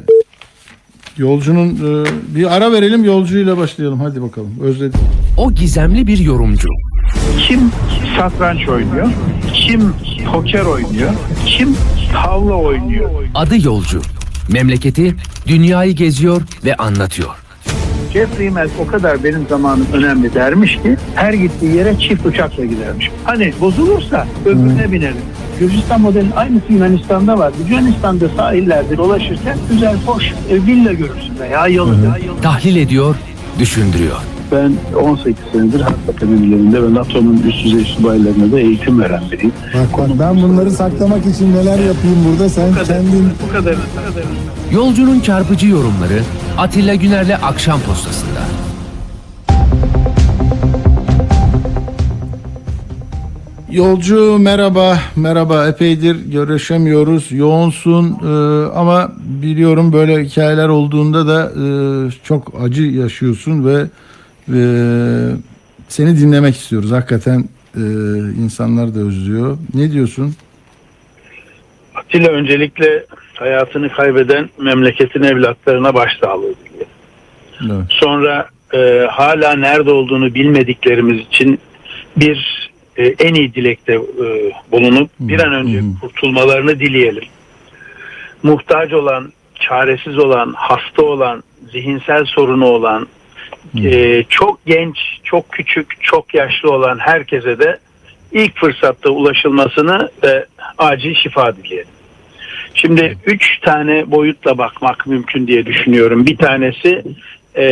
Yolcunun e, bir ara verelim yolcuyla başlayalım. Hadi bakalım. Özledim. O gizemli bir yorumcu. Kim satranç oynuyor? Kim poker oynuyor? Kim tavla oynuyor? Adı yolcu. Memleketi, dünyayı geziyor ve anlatıyor. Jeffrey Immelt o kadar benim zamanım önemli dermiş ki her gittiği yere çift uçakla gidermiş. Hani bozulursa öbürüne binerim. Gürcistan modelinin aynısı Yunanistan'da var. Yunanistan'da sahillerde dolaşırken güzel hoş e, villa görürsün veya yalı. veya yalı. Tahlil ediyor, düşündürüyor. Ben 18 senedir harp akademilerinde ve NATO'nun üst düzey subaylarına da eğitim veren biriyim. Bak bak ben bunları saklamak için neler yapayım burada sen kendin Bu kadar. Yolcunun çarpıcı yorumları Atilla Güner'le Akşam Postası'nda. Yolcu merhaba, merhaba. Epeydir görüşemiyoruz. Yoğunsun e, ama biliyorum böyle hikayeler olduğunda da e, çok acı yaşıyorsun ve e, seni dinlemek istiyoruz. Hakikaten e, insanlar da özlüyor. Ne diyorsun? Atilla öncelikle hayatını kaybeden memleketin evlatlarına başsağlığı diliyorum. Evet. Sonra e, hala nerede olduğunu bilmediklerimiz için bir e, en iyi dilekte e, bulunup bir an önce kurtulmalarını dileyelim. Muhtaç olan, çaresiz olan, hasta olan, zihinsel sorunu olan, e, çok genç, çok küçük, çok yaşlı olan herkese de ilk fırsatta ulaşılmasını ve acil şifa dileyelim. Şimdi üç tane boyutla bakmak mümkün diye düşünüyorum. Bir tanesi e,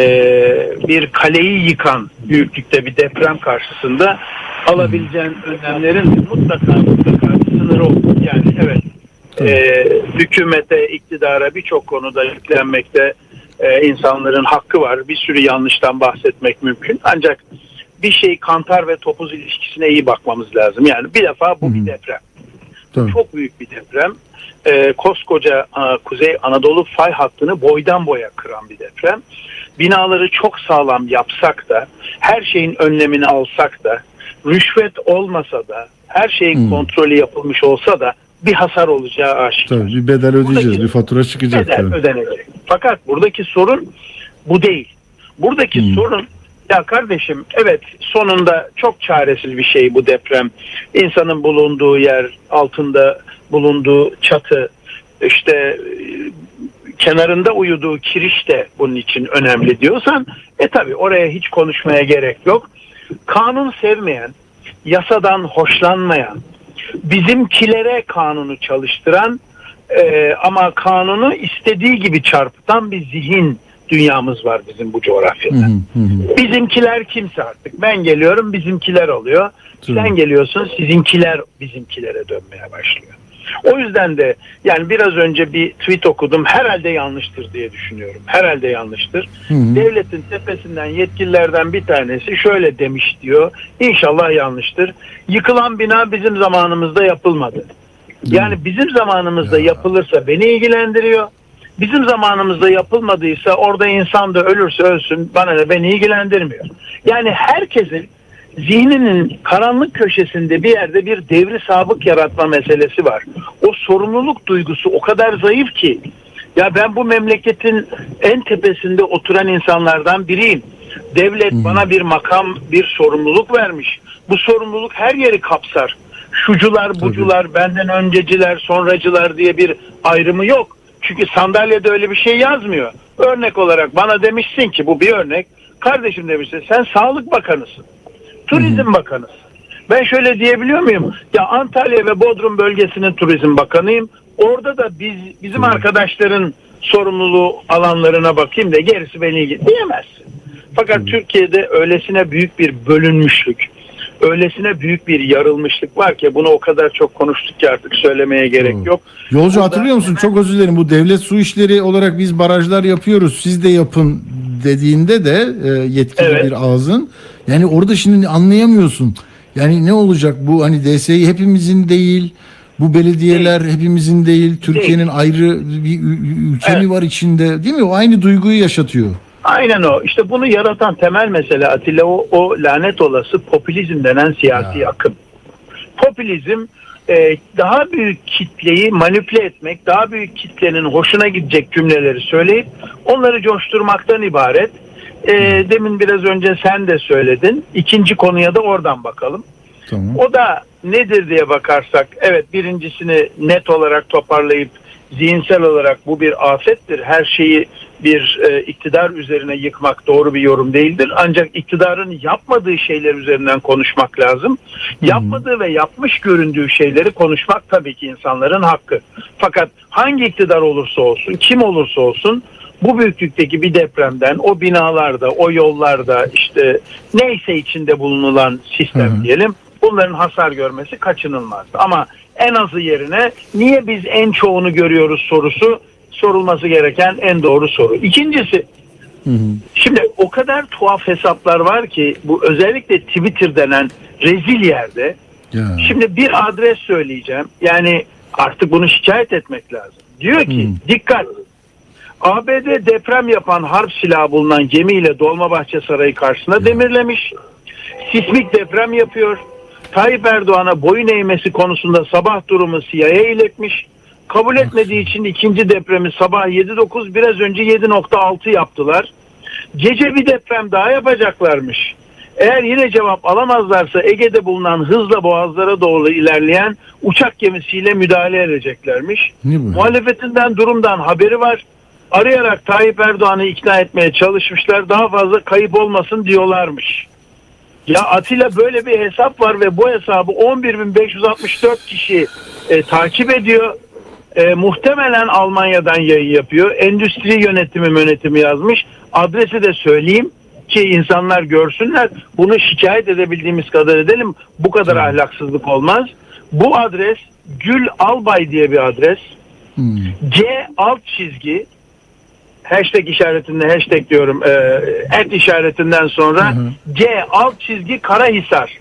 bir kaleyi yıkan büyüklükte bir deprem karşısında alabileceğin önlemlerin mutlaka mutlaka sınırı olur. Yani evet e, hükümete, iktidara birçok konuda yüklenmekte e, insanların hakkı var. Bir sürü yanlıştan bahsetmek mümkün. Ancak bir şey kantar ve topuz ilişkisine iyi bakmamız lazım. Yani bir defa bu bir deprem. Tabii. Çok büyük bir deprem. Ee, koskoca a, Kuzey Anadolu fay hattını boydan boya kıran bir deprem. Binaları çok sağlam yapsak da, her şeyin önlemini alsak da, rüşvet olmasa da, her şeyin Hmm. kontrolü yapılmış olsa da bir hasar olacağı aşikar. Tabii bir bedel ödeyeceğiz. Bir fatura çıkacak. Bedel tabii. ödenecek. Fakat buradaki sorun bu değil. Buradaki Hmm. sorun Ya kardeşim evet sonunda çok çaresiz bir şey bu deprem. İnsanın bulunduğu yer, altında bulunduğu çatı, işte e, kenarında uyuduğu kiriş de bunun için önemli diyorsan e tabi oraya hiç konuşmaya gerek yok. Kanun sevmeyen, yasadan hoşlanmayan, bizimkilere kanunu çalıştıran e, ama kanunu istediği gibi çarpıtan bir zihin dünyamız var bizim bu coğrafyada. Bizimkiler kimse artık. Ben geliyorum bizimkiler oluyor. Sen geliyorsun sizinkiler bizimkilere dönmeye başlıyor. O yüzden de yani biraz önce bir tweet okudum. Herhalde yanlıştır diye düşünüyorum. Herhalde yanlıştır. Devletin tepesinden yetkililerden bir tanesi şöyle demiş diyor. İnşallah yanlıştır. Yıkılan bina bizim zamanımızda yapılmadı. Yani bizim zamanımızda yapılırsa beni ilgilendiriyor. Bizim zamanımızda yapılmadıysa orada insan da ölürse ölsün bana ne beni ilgilendirmiyor. Yani herkesin zihninin karanlık köşesinde bir yerde bir devri sabık yaratma meselesi var. O sorumluluk duygusu o kadar zayıf ki ya ben bu memleketin en tepesinde oturan insanlardan biriyim. Devlet bana bir makam, bir sorumluluk vermiş. Bu sorumluluk her yeri kapsar. Şucular, bucular, benden önceciler, sonracılar diye bir ayrımı yok. Çünkü sandalyede öyle bir şey yazmıyor. Örnek olarak bana demişsin ki bu bir örnek. Kardeşim demişsin sen Sağlık Bakanısın. Turizm Bakanısın. Ben şöyle diyebiliyor muyum? Ya Antalya ve Bodrum bölgesinin turizm bakanıyım. Orada da biz bizim arkadaşların sorumluluğu alanlarına bakayım da gerisi beni ilgili diyemezsin. Fakat Türkiye'de öylesine büyük bir bölünmüşlük, öylesine büyük bir yarılmışlık var ki bunu o kadar çok konuştuk ki artık söylemeye gerek yok. Yolcu Burada- hatırlıyor musun? Çok özür dilerim. Bu devlet su işleri olarak biz barajlar yapıyoruz. Siz de yapın dediğinde de e, yetkili Evet. bir ağzın. Yani orada şimdi anlayamıyorsun. Yani ne olacak bu hani DSİ hepimizin değil. Bu belediyeler hepimizin değil. Türkiye'nin ayrı bir ülke mi var içinde? Değil mi? O aynı duyguyu yaşatıyor. Aynen o. İşte bunu yaratan temel mesele Atilla o, o lanet olası popülizm denen siyasi akım. Popülizm e, daha büyük kitleyi manipüle etmek, daha büyük kitlenin hoşuna gidecek cümleleri söyleyip onları coşturmaktan ibaret. E, demin biraz önce sen de söyledin. İkinci konuya da oradan bakalım. Tamam. O da nedir diye bakarsak evet birincisini net olarak toparlayıp zihinsel olarak bu bir afettir. Her şeyi bir e, iktidar üzerine yıkmak doğru bir yorum değildir. Ancak iktidarın yapmadığı şeyler üzerinden konuşmak lazım. Yapmadığı ve yapmış göründüğü şeyleri konuşmak tabii ki insanların hakkı. Fakat hangi iktidar olursa olsun, kim olursa olsun bu büyüklükteki bir depremden o binalarda, o yollarda işte neyse içinde bulunulan sistem diyelim bunların hasar görmesi kaçınılmaz. Ama en azı yerine niye biz en çoğunu görüyoruz sorusu sorulması gereken en doğru soru. İkincisi Şimdi o kadar tuhaf hesaplar var ki bu özellikle Twitter denen rezil yerde Ya. Şimdi bir adres söyleyeceğim. Yani artık bunu şikayet etmek lazım. Diyor ki dikkat. ABD deprem yapan harp silahı bulunan gemiyle Dolmabahçe Sarayı karşısına demirlemiş. Sismik deprem yapıyor. Tayyip Erdoğan'a boyun eğmesi konusunda sabah durumu CIA'ya iletmiş. Kabul etmediği için ikinci depremi sabah 7.9 biraz önce 7.6 yaptılar. Gece bir deprem daha yapacaklarmış. Eğer yine cevap alamazlarsa Ege'de bulunan hızla boğazlara doğru ilerleyen uçak gemisiyle müdahale edeceklermiş. Muhalefetinden durumdan haberi var. Arayarak Tayyip Erdoğan'ı ikna etmeye çalışmışlar. Daha fazla kayıp olmasın diyorlarmış. Ya Atilla böyle bir hesap var ve bu hesabı 11.564 kişi e, takip ediyor. E, muhtemelen Almanya'dan yayın yapıyor. Endüstri yönetimi yönetimi yazmış. Adresi de söyleyeyim ki insanlar görsünler. Bunu şikayet edebildiğimiz kadar edelim. Bu kadar ahlaksızlık olmaz. Bu adres Gül Albay diye bir adres. C alt çizgi hashtag işaretinde hashtag diyorum e, et işaretinden sonra C alt çizgi Karahisar.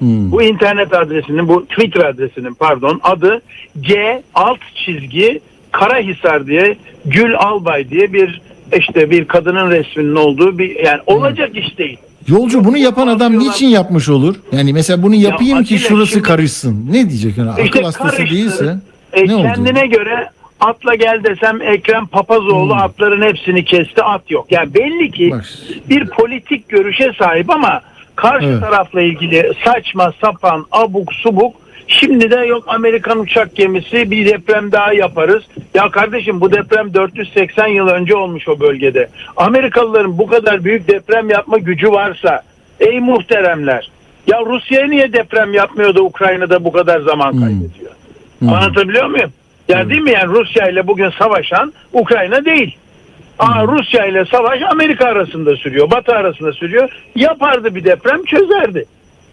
Bu internet adresinin bu Twitter adresinin pardon adı C alt çizgi Karahisar diye Gül Albay diye bir işte bir kadının resminin olduğu bir yani olacak iş değil. Yolcu bunu yapan adam niçin yapmış olur? Yani mesela bunu yapayım ki Atilla şurası şimdi- karışsın. Ne diyecek? Yani İşte akıl hastası karıştı. değilse E, ne oldu? kendine göre Atla gel desem Ekrem Papazoğlu atların hepsini kesti at yok. Yani belli ki bir politik görüşe sahip ama karşı Evet. tarafla ilgili saçma sapan abuk subuk şimdi de yok Amerikan uçak gemisi bir deprem daha yaparız. Ya kardeşim bu deprem 480 yıl önce olmuş o bölgede. Amerikalıların bu kadar büyük deprem yapma gücü varsa ey muhteremler ya Rusya'ya niye deprem yapmıyor da Ukrayna'da bu kadar zaman kaybediyor? Anlatabiliyor muyum? Ya değil mi yani Rusya ile bugün savaşan Ukrayna değil. Aa, Rusya ile savaş Amerika arasında sürüyor, Batı arasında sürüyor. Yapardı bir deprem çözerdi.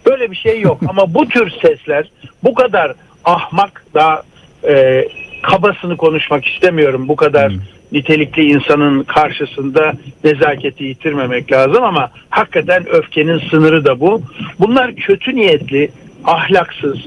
Böyle bir şey yok. Ama bu tür sesler bu kadar ahmak daha e, kabasını konuşmak istemiyorum. Bu kadar nitelikli insanın karşısında nezaketi yitirmemek lazım ama hakikaten öfkenin sınırı da bu. Bunlar kötü niyetli, ahlaksız,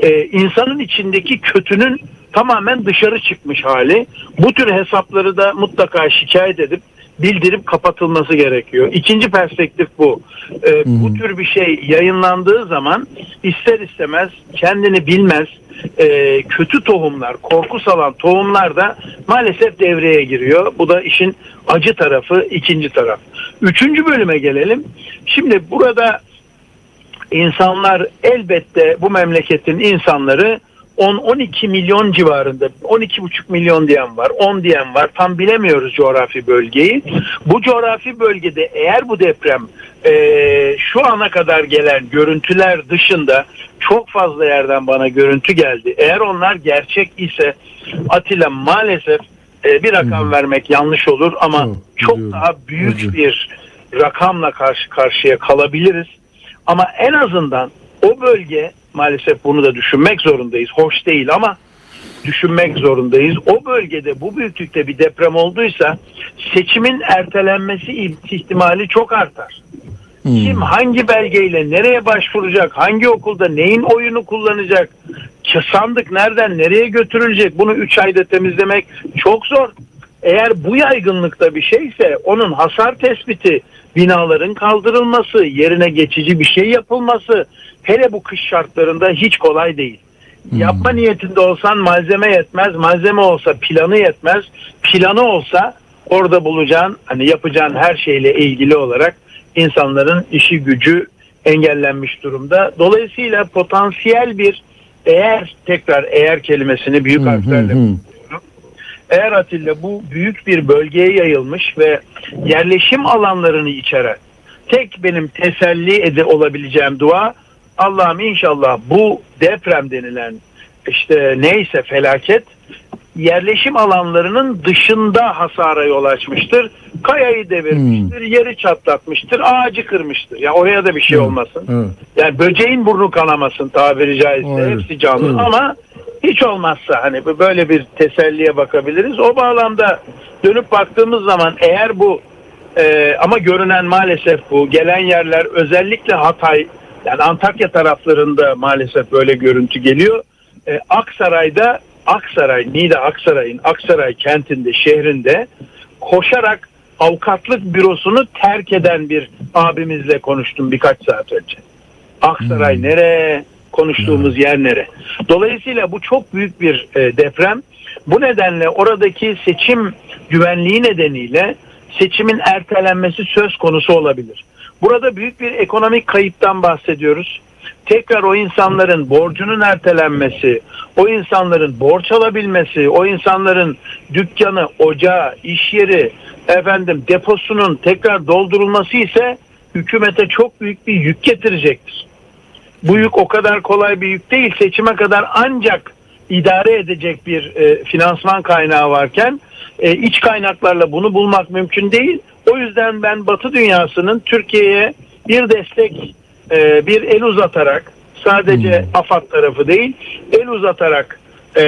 e, insanın içindeki kötünün tamamen dışarı çıkmış hali. Bu tür hesapları da mutlaka şikayet edip bildirip kapatılması gerekiyor. İkinci perspektif bu. Ee, bu tür bir şey yayınlandığı zaman ister istemez kendini bilmez e, kötü tohumlar, korku salan tohumlar da maalesef devreye giriyor. Bu da işin acı tarafı, ikinci taraf. Üçüncü bölüme gelelim. Şimdi burada insanlar elbette bu memleketin insanları 10-12 milyon civarında 12,5 milyon diyen var 10 diyen var. Tam bilemiyoruz coğrafi bölgeyi. Bu coğrafi bölgede eğer bu deprem e, şu ana kadar gelen görüntüler dışında çok fazla yerden bana görüntü geldi. Eğer onlar gerçek ise Atilla maalesef e, bir rakam vermek yanlış olur ama çok daha büyük bir rakamla karşı karşıya kalabiliriz. Ama en azından o bölge maalesef bunu da düşünmek zorundayız. Hoş değil ama düşünmek zorundayız. O bölgede bu büyüklükte bir deprem olduysa seçimin ertelenmesi ihtimali çok artar. Kim hangi belgeyle nereye başvuracak, hangi okulda neyin oyunu kullanacak, sandık nereden nereye götürülecek bunu 3 ayda temizlemek çok zor. Eğer bu yaygınlıkta bir şeyse onun hasar tespiti, binaların kaldırılması, yerine geçici bir şey yapılması hele bu kış şartlarında hiç kolay değil. Yapma niyetinde olsan malzeme yetmez, malzeme olsa planı yetmez, planı olsa orada bulacağın hani yapacağın her şeyle ilgili olarak insanların işi gücü engellenmiş durumda. Dolayısıyla potansiyel bir eğer tekrar eğer kelimesini büyük harflerle eğer Atilla bu büyük bir bölgeye yayılmış ve yerleşim alanlarını içeren tek benim teselli ede olabileceğim dua Allah'ım inşallah bu deprem denilen işte neyse felaket yerleşim alanlarının dışında hasara yol açmıştır. Kayayı devirmiştir, yeri çatlatmıştır, ağacı kırmıştır. Ya oraya da bir şey olmasın. Evet. Yani böceğin burnu kanamasın tabiri caizse. O. Hepsi canlı Evet. ama hiç olmazsa hani böyle bir teselliye bakabiliriz. O bağlamda dönüp baktığımız zaman eğer bu e, ama görünen maalesef bu gelen yerler özellikle Hatay yani Antakya taraflarında maalesef böyle görüntü geliyor. E, Aksaray'da Aksaray, Niğde Aksaray'ın Aksaray kentinde, şehrinde koşarak avukatlık bürosunu terk eden bir abimizle konuştum birkaç saat önce. Aksaray nere? Konuştuğumuz yer nere? Dolayısıyla bu çok büyük bir e, deprem. Bu nedenle oradaki seçim güvenliği nedeniyle seçimin ertelenmesi söz konusu olabilir. Burada büyük bir ekonomik kayıptan bahsediyoruz. Tekrar o insanların borcunun ertelenmesi, o insanların borç alabilmesi, o insanların dükkanı, ocağı, iş yeri, efendim deposunun tekrar doldurulması ise hükümete çok büyük bir yük getirecektir. Bu yük o kadar kolay bir yük değil. Seçime kadar ancak idare edecek bir e, finansman kaynağı varken e, iç kaynaklarla bunu bulmak mümkün değil. O yüzden ben Batı dünyasının Türkiye'ye bir destek, e, bir el uzatarak sadece AFAD tarafı değil, el uzatarak e,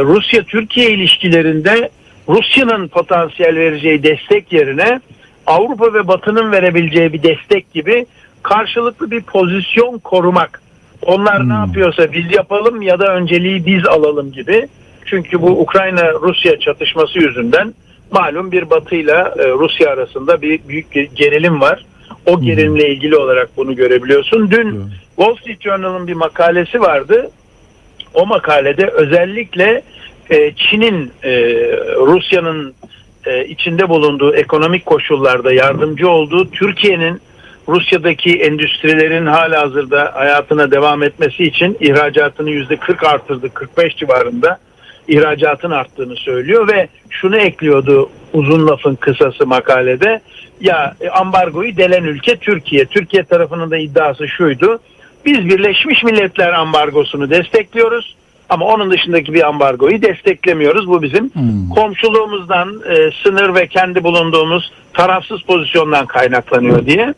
Rusya-Türkiye ilişkilerinde Rusya'nın potansiyel vereceği destek yerine Avrupa ve Batı'nın verebileceği bir destek gibi karşılıklı bir pozisyon korumak. Onlar ne yapıyorsa biz yapalım ya da önceliği biz alalım gibi. Çünkü bu Ukrayna-Rusya çatışması yüzünden malum bir Batı ile Rusya arasında bir büyük bir gerilim var. O gerilimle ilgili olarak bunu görebiliyorsun. Dün Wall Street Journal'ın bir makalesi vardı. O makalede özellikle e, Çin'in e, Rusya'nın e, içinde bulunduğu ekonomik koşullarda yardımcı olduğu Türkiye'nin Rusya'daki endüstrilerin hala hazırda hayatına devam etmesi için ihracatını yüzde 40 arttırdı 45 civarında ihracatın arttığını söylüyor ve şunu ekliyordu uzun lafın kısası makalede ya e, ambargoyu delen ülke Türkiye. Türkiye tarafının da iddiası şuydu. Biz Birleşmiş Milletler ambargosunu destekliyoruz ama onun dışındaki bir ambargoyu desteklemiyoruz. Bu bizim komşuluğumuzdan, e, sınır ve kendi bulunduğumuz tarafsız pozisyondan kaynaklanıyor diye.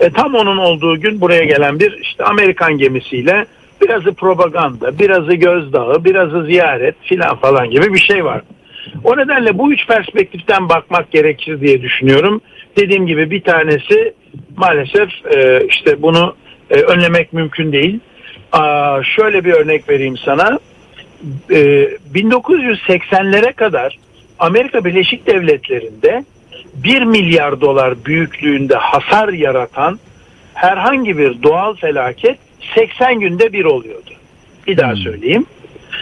E, tam onun olduğu gün buraya gelen bir işte Amerikan gemisiyle birazı propaganda, birazı gözdağı, birazı ziyaret filan falan gibi bir şey var. O nedenle bu üç perspektiften bakmak gerekir diye düşünüyorum. Dediğim gibi bir tanesi maalesef e, işte bunu e, önlemek mümkün değil. Şöyle bir örnek vereyim sana. E, 1980'lere kadar Amerika Birleşik Devletleri'nde 1 milyar dolar büyüklüğünde hasar yaratan herhangi bir doğal felaket 80 günde bir oluyordu. Bir daha söyleyeyim.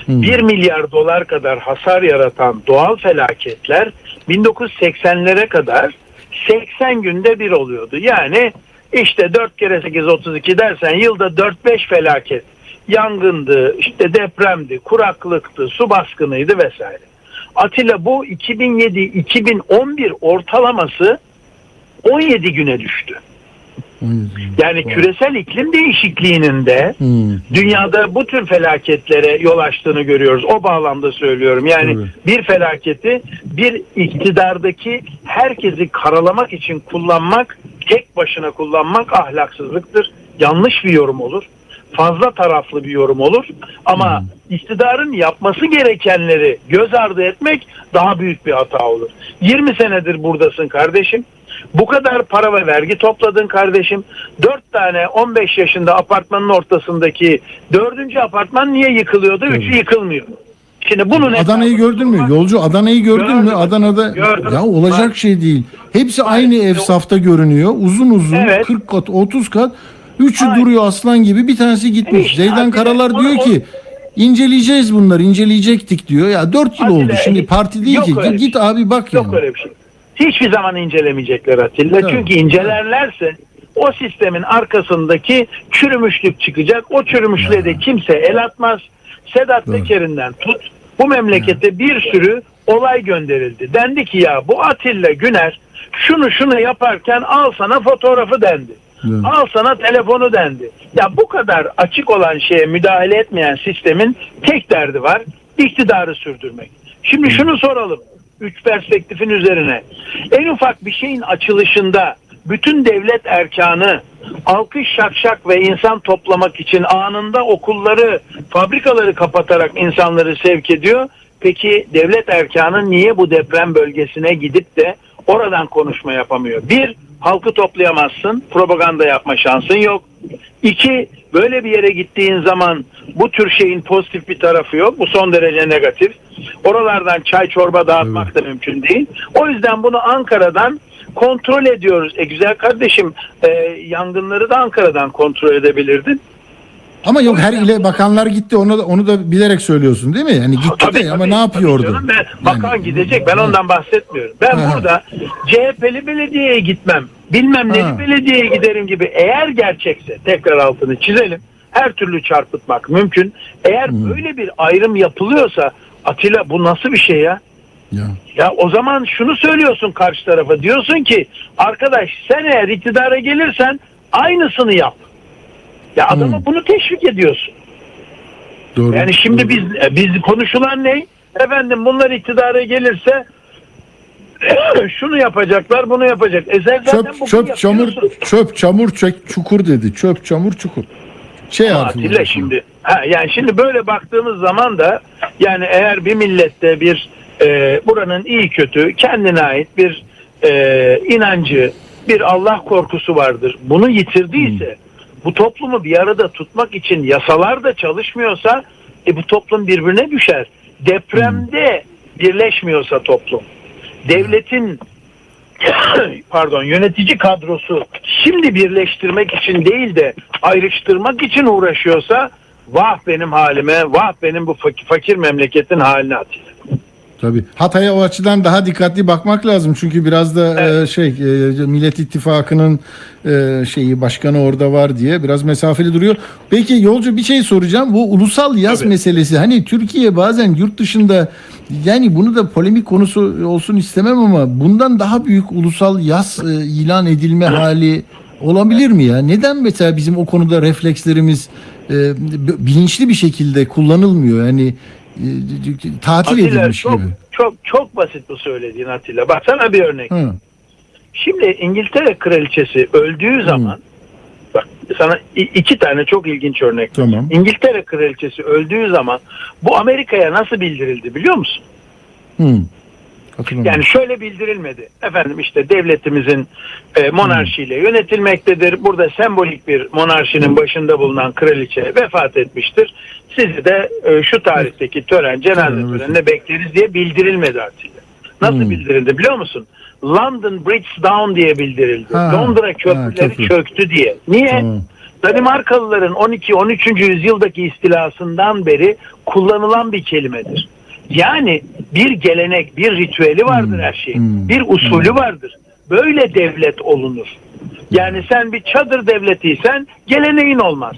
1 milyar dolar kadar hasar yaratan doğal felaketler 1980'lere kadar 80 günde bir oluyordu. Yani işte 4 kere 8 32 dersen yılda 4-5 felaket yangındı, işte depremdi, kuraklıktı, su baskınıydı vesaire. Atilla bu 2007-2011 ortalaması 17 güne düştü. Yani küresel iklim değişikliğinin de dünyada bu tür felaketlere yol açtığını görüyoruz. O bağlamda söylüyorum. Yani bir felaketi bir iktidardaki herkesi karalamak için kullanmak, tek başına kullanmak ahlaksızlıktır. Yanlış bir yorum olur. Fazla taraflı bir yorum olur. Ama iktidarın yapması gerekenleri göz ardı etmek daha büyük bir hata olur. 20 senedir buradasın kardeşim. Bu kadar para ve vergi topladın kardeşim. 4 tane 15 yaşında apartmanın ortasındaki dördüncü apartman niye yıkılıyordu? Üçü yıkılmıyor. Şimdi bunun Adana'yı gördün mü? Yolcu Adana'yı gördün mü? Adana'da Gördüm. ya olacak şey değil. Hepsi aynı ev safta görünüyor. Uzun uzun Evet. 40 kat 30 kat. Üçü duruyor aslan gibi. Bir tanesi gitmiş. İşte Zeydan Karalar diyor ki inceleyeceğiz bunları. inceleyecektik diyor. Ya 4 yıl Atilla, oldu. Şimdi parti değil ki. Git, git abi bak Yok yani. öyle bir şey. Hiçbir zaman incelemeyecekler Atilla. Tabii. Çünkü incelerlerse o sistemin arkasındaki çürümüşlük çıkacak. O çürümüşlüğe de kimse el atmaz. Sedat Peker'inden tut. Bu memlekete bir sürü olay gönderildi. Dendi ki ya bu Atilla Güner şunu şunu yaparken al sana fotoğrafı dendi. Al sana telefonu dendi. Ya bu kadar açık olan şeye müdahale etmeyen sistemin tek derdi var. iktidarı sürdürmek. Şimdi şunu soralım. Üç perspektifin üzerine. En ufak bir şeyin açılışında bütün devlet erkanı alkış şakşak ve insan toplamak için anında okulları, fabrikaları kapatarak insanları sevk ediyor. Peki devlet erkanı niye bu deprem bölgesine gidip de oradan konuşma yapamıyor? Bir, halkı toplayamazsın, propaganda yapma şansın yok. İki, böyle bir yere gittiğin zaman bu tür şeyin pozitif bir tarafı yok. Bu son derece negatif. Oralardan çay çorba dağıtmak da mümkün değil. O yüzden bunu Ankara'dan kontrol ediyoruz. E güzel kardeşim e, yangınları da Ankara'dan kontrol edebilirdin. Ama yok her ile bakanlar gitti. Onu da, onu da bilerek söylüyorsun değil mi? Yani gitti de ama ne yapıyordu? Ben, bakan gidecek ben ondan bahsetmiyorum. Ben Ha. burada CHP'li belediyeye gitmem. Bilmem neli belediyeye giderim gibi eğer gerçekse tekrar altını çizelim. Her türlü çarpıtmak mümkün. Eğer böyle bir ayrım yapılıyorsa Atilla bu nasıl bir şey ya? Ya. Ya o zaman şunu söylüyorsun karşı tarafa. Diyorsun ki arkadaş sen eğer iktidara gelirsen aynısını yap. Ya adama bunu teşvik ediyorsun. Doğru. Yani şimdi biz e, biz konuşulan ne? Efendim bunlar iktidara gelirse şunu yapacaklar, bunu yapacak. E sen zaten Çöp çöp çamur çöp çamur çek çukur dedi. Çöp çamur çukur. Şey Atilla şimdi ha, yani şimdi böyle baktığımız zaman da yani eğer bir millette bir e, buranın iyi kötü kendine ait bir e, inancı, bir Allah korkusu vardır. Bunu yitirdiyse bu toplumu bir arada tutmak için yasalar da çalışmıyorsa e, bu toplum birbirine düşer. Depremde birleşmiyorsa toplum, devletin pardon yönetici kadrosu şimdi birleştirmek için değil de ayrıştırmak için uğraşıyorsa Vah benim halime, vah benim bu fakir, memleketin haline Atilla. Tabii. Hatay'a o açıdan daha dikkatli bakmak lazım. Çünkü biraz da e, şey e, Millet İttifakı'nın e, şeyi başkanı orada var diye biraz mesafeli duruyor. Peki yolcu bir şey soracağım. Bu ulusal yaz meselesi hani Türkiye bazen yurt dışında yani bunu da polemik konusu olsun istemem ama bundan daha büyük ulusal yaz e, ilan edilme hali olabilir mi ya? Neden mesela bizim o konuda reflekslerimiz e, bilinçli bir şekilde kullanılmıyor? Yani tatil Atilla edilmiş çok, gibi. çok çok basit bu söylediğin Atilla. Bak sana bir örnek. Hı. Şimdi İngiltere kraliçesi öldüğü zaman bak sana iki tane çok ilginç örnek. Tamam. İngiltere kraliçesi öldüğü zaman bu Amerika'ya nasıl bildirildi biliyor musun? Hı. Yani şöyle bildirilmedi. Efendim işte devletimizin e, monarşiyle yönetilmektedir. Burada sembolik bir monarşinin başında bulunan kraliçe vefat etmiştir. Sizi de e, şu tarihteki tören, cenaze törenine bekleriz diye bildirilmedi Atilla. Nasıl Hmm. bildirildi biliyor musun? London Bridge Down diye bildirildi. Ha, Londra ha, köprüleri köprü. çöktü diye. Niye? Tamam. Danimarkalıların 12-13. yüzyıldaki istilasından beri kullanılan bir kelimedir. Yani bir gelenek, bir ritüeli vardır her şeyin. Bir usulü vardır. Böyle devlet olunur. Yani sen bir çadır devletiysen geleneğin olmaz.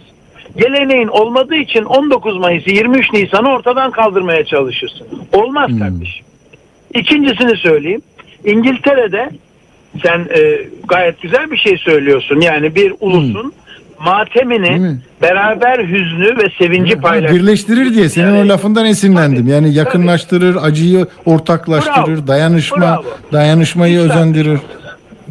Geleneğin olmadığı için 19 Mayıs'ı 23 Nisan'ı ortadan kaldırmaya çalışırsın. Olmaz kardeşim. İkincisini söyleyeyim. İngiltere'de sen e, gayet güzel bir şey söylüyorsun. Yani bir ulusun matemini beraber hüznü ve sevinci paylaşır. birleştirir diye senin o lafından esinlendim. Yani yakınlaştırır, acıyı ortaklaştırır, Bravo. dayanışma, Bravo. dayanışmayı Hiç özendirir.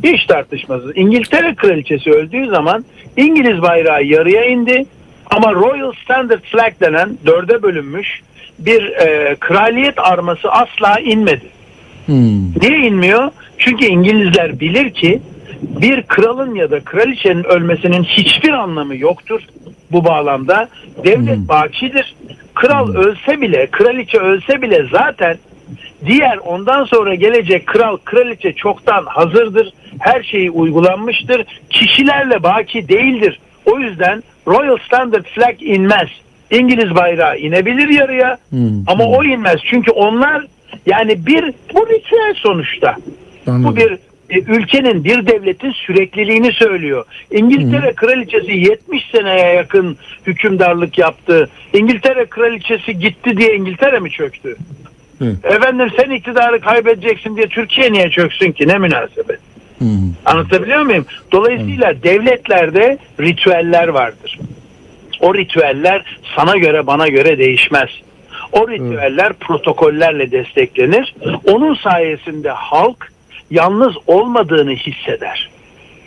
Hiç tartışmasız. İngiltere kraliçesi öldüğü zaman İngiliz bayrağı yarıya indi ama Royal Standard Flag denen dörde bölünmüş bir e, kraliyet arması asla inmedi. Niye inmiyor? Çünkü İngilizler bilir ki bir kralın ya da kraliçenin ölmesinin hiçbir anlamı yoktur bu bağlamda. Devlet bakidir. Kral ölse bile, kraliçe ölse bile zaten diğer ondan sonra gelecek kral, kraliçe çoktan hazırdır. Her şeyi uygulanmıştır. Kişilerle baki değildir. O yüzden Royal Standard Flag inmez. İngiliz bayrağı inebilir yarıya ama o inmez. Çünkü onlar yani bir bu ritüel sonuçta. Bu bir e, ülkenin bir devletin sürekliliğini söylüyor. İngiltere kraliçesi 70 seneye yakın hükümdarlık yaptı. İngiltere kraliçesi gitti diye İngiltere mi çöktü? Efendim sen iktidarı kaybedeceksin diye Türkiye niye çöksün ki? Ne münasebet? Anlatabiliyor muyum? Dolayısıyla devletlerde ritüeller vardır. O ritüeller sana göre bana göre değişmez. O ritüeller protokollerle desteklenir. Onun sayesinde halk yalnız olmadığını hisseder.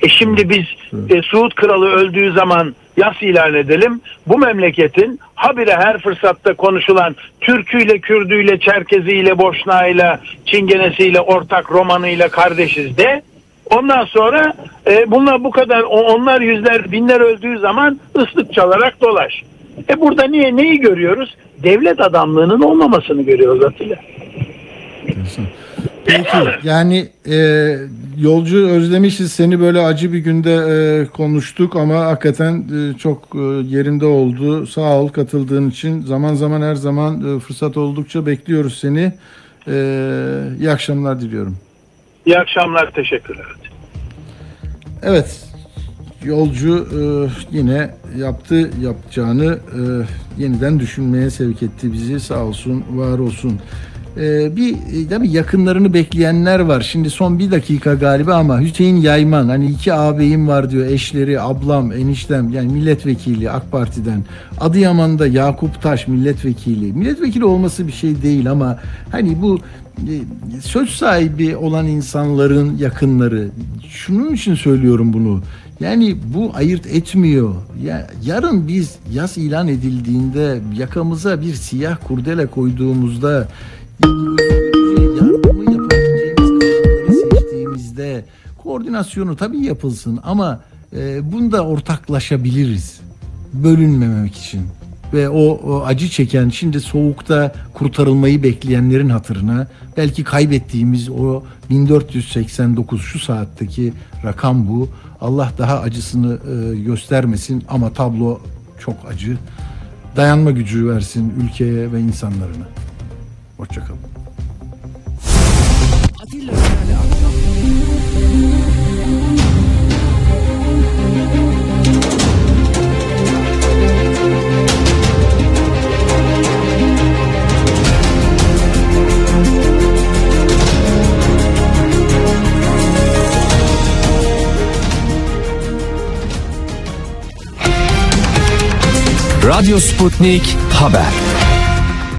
E şimdi biz e, Suud Kralı öldüğü zaman yas ilan edelim. Bu memleketin habire her fırsatta konuşulan Türküyle, Kürdüyle, Çerkeziyle, Boşnağıyla, Çingenesiyle, ortak Romanıyla kardeşiz de. Ondan sonra e, bunlar bu kadar onlar yüzler binler öldüğü zaman ıslık çalarak dolaş. E burada niye neyi görüyoruz? Devlet adamlığının olmamasını görüyoruz Atilla. Peki yani e, yolcu özlemişiz seni böyle acı bir günde e, konuştuk ama hakikaten e, çok e, yerinde oldu. Sağ ol katıldığın için. Zaman zaman her zaman e, fırsat oldukça bekliyoruz seni. E, iyi akşamlar diliyorum. İyi akşamlar, teşekkürler. Evet. Yolcu e, yine yaptı yapacağını e, yeniden düşünmeye sevk etti bizi. Sağ olsun, var olsun. E, bir tabii yakınlarını bekleyenler var. Şimdi son bir dakika galiba ama Hüseyin Yayman hani iki ağabeyim var diyor. Eşleri, ablam, eniştem yani milletvekili AK Parti'den. Adıyaman'da Yakup Taş milletvekili. Milletvekili olması bir şey değil ama hani bu e, söz sahibi olan insanların yakınları şunun için söylüyorum bunu. Yani bu ayırt etmiyor. Ya yarın biz yaz ilan edildiğinde yakamıza bir siyah kurdele koyduğumuzda yardımı yapabileceğimiz kanalları seçtiğimizde koordinasyonu tabii yapılsın ama e, bunda ortaklaşabiliriz. Bölünmemek için ve o, o acı çeken şimdi soğukta kurtarılmayı bekleyenlerin hatırına belki kaybettiğimiz o 1489 şu saatteki rakam bu. Allah daha acısını e, göstermesin ama tablo çok acı. dayanma gücü versin ülkeye ve insanlarına. Hoşçakalın. Radyo Sputnik Haber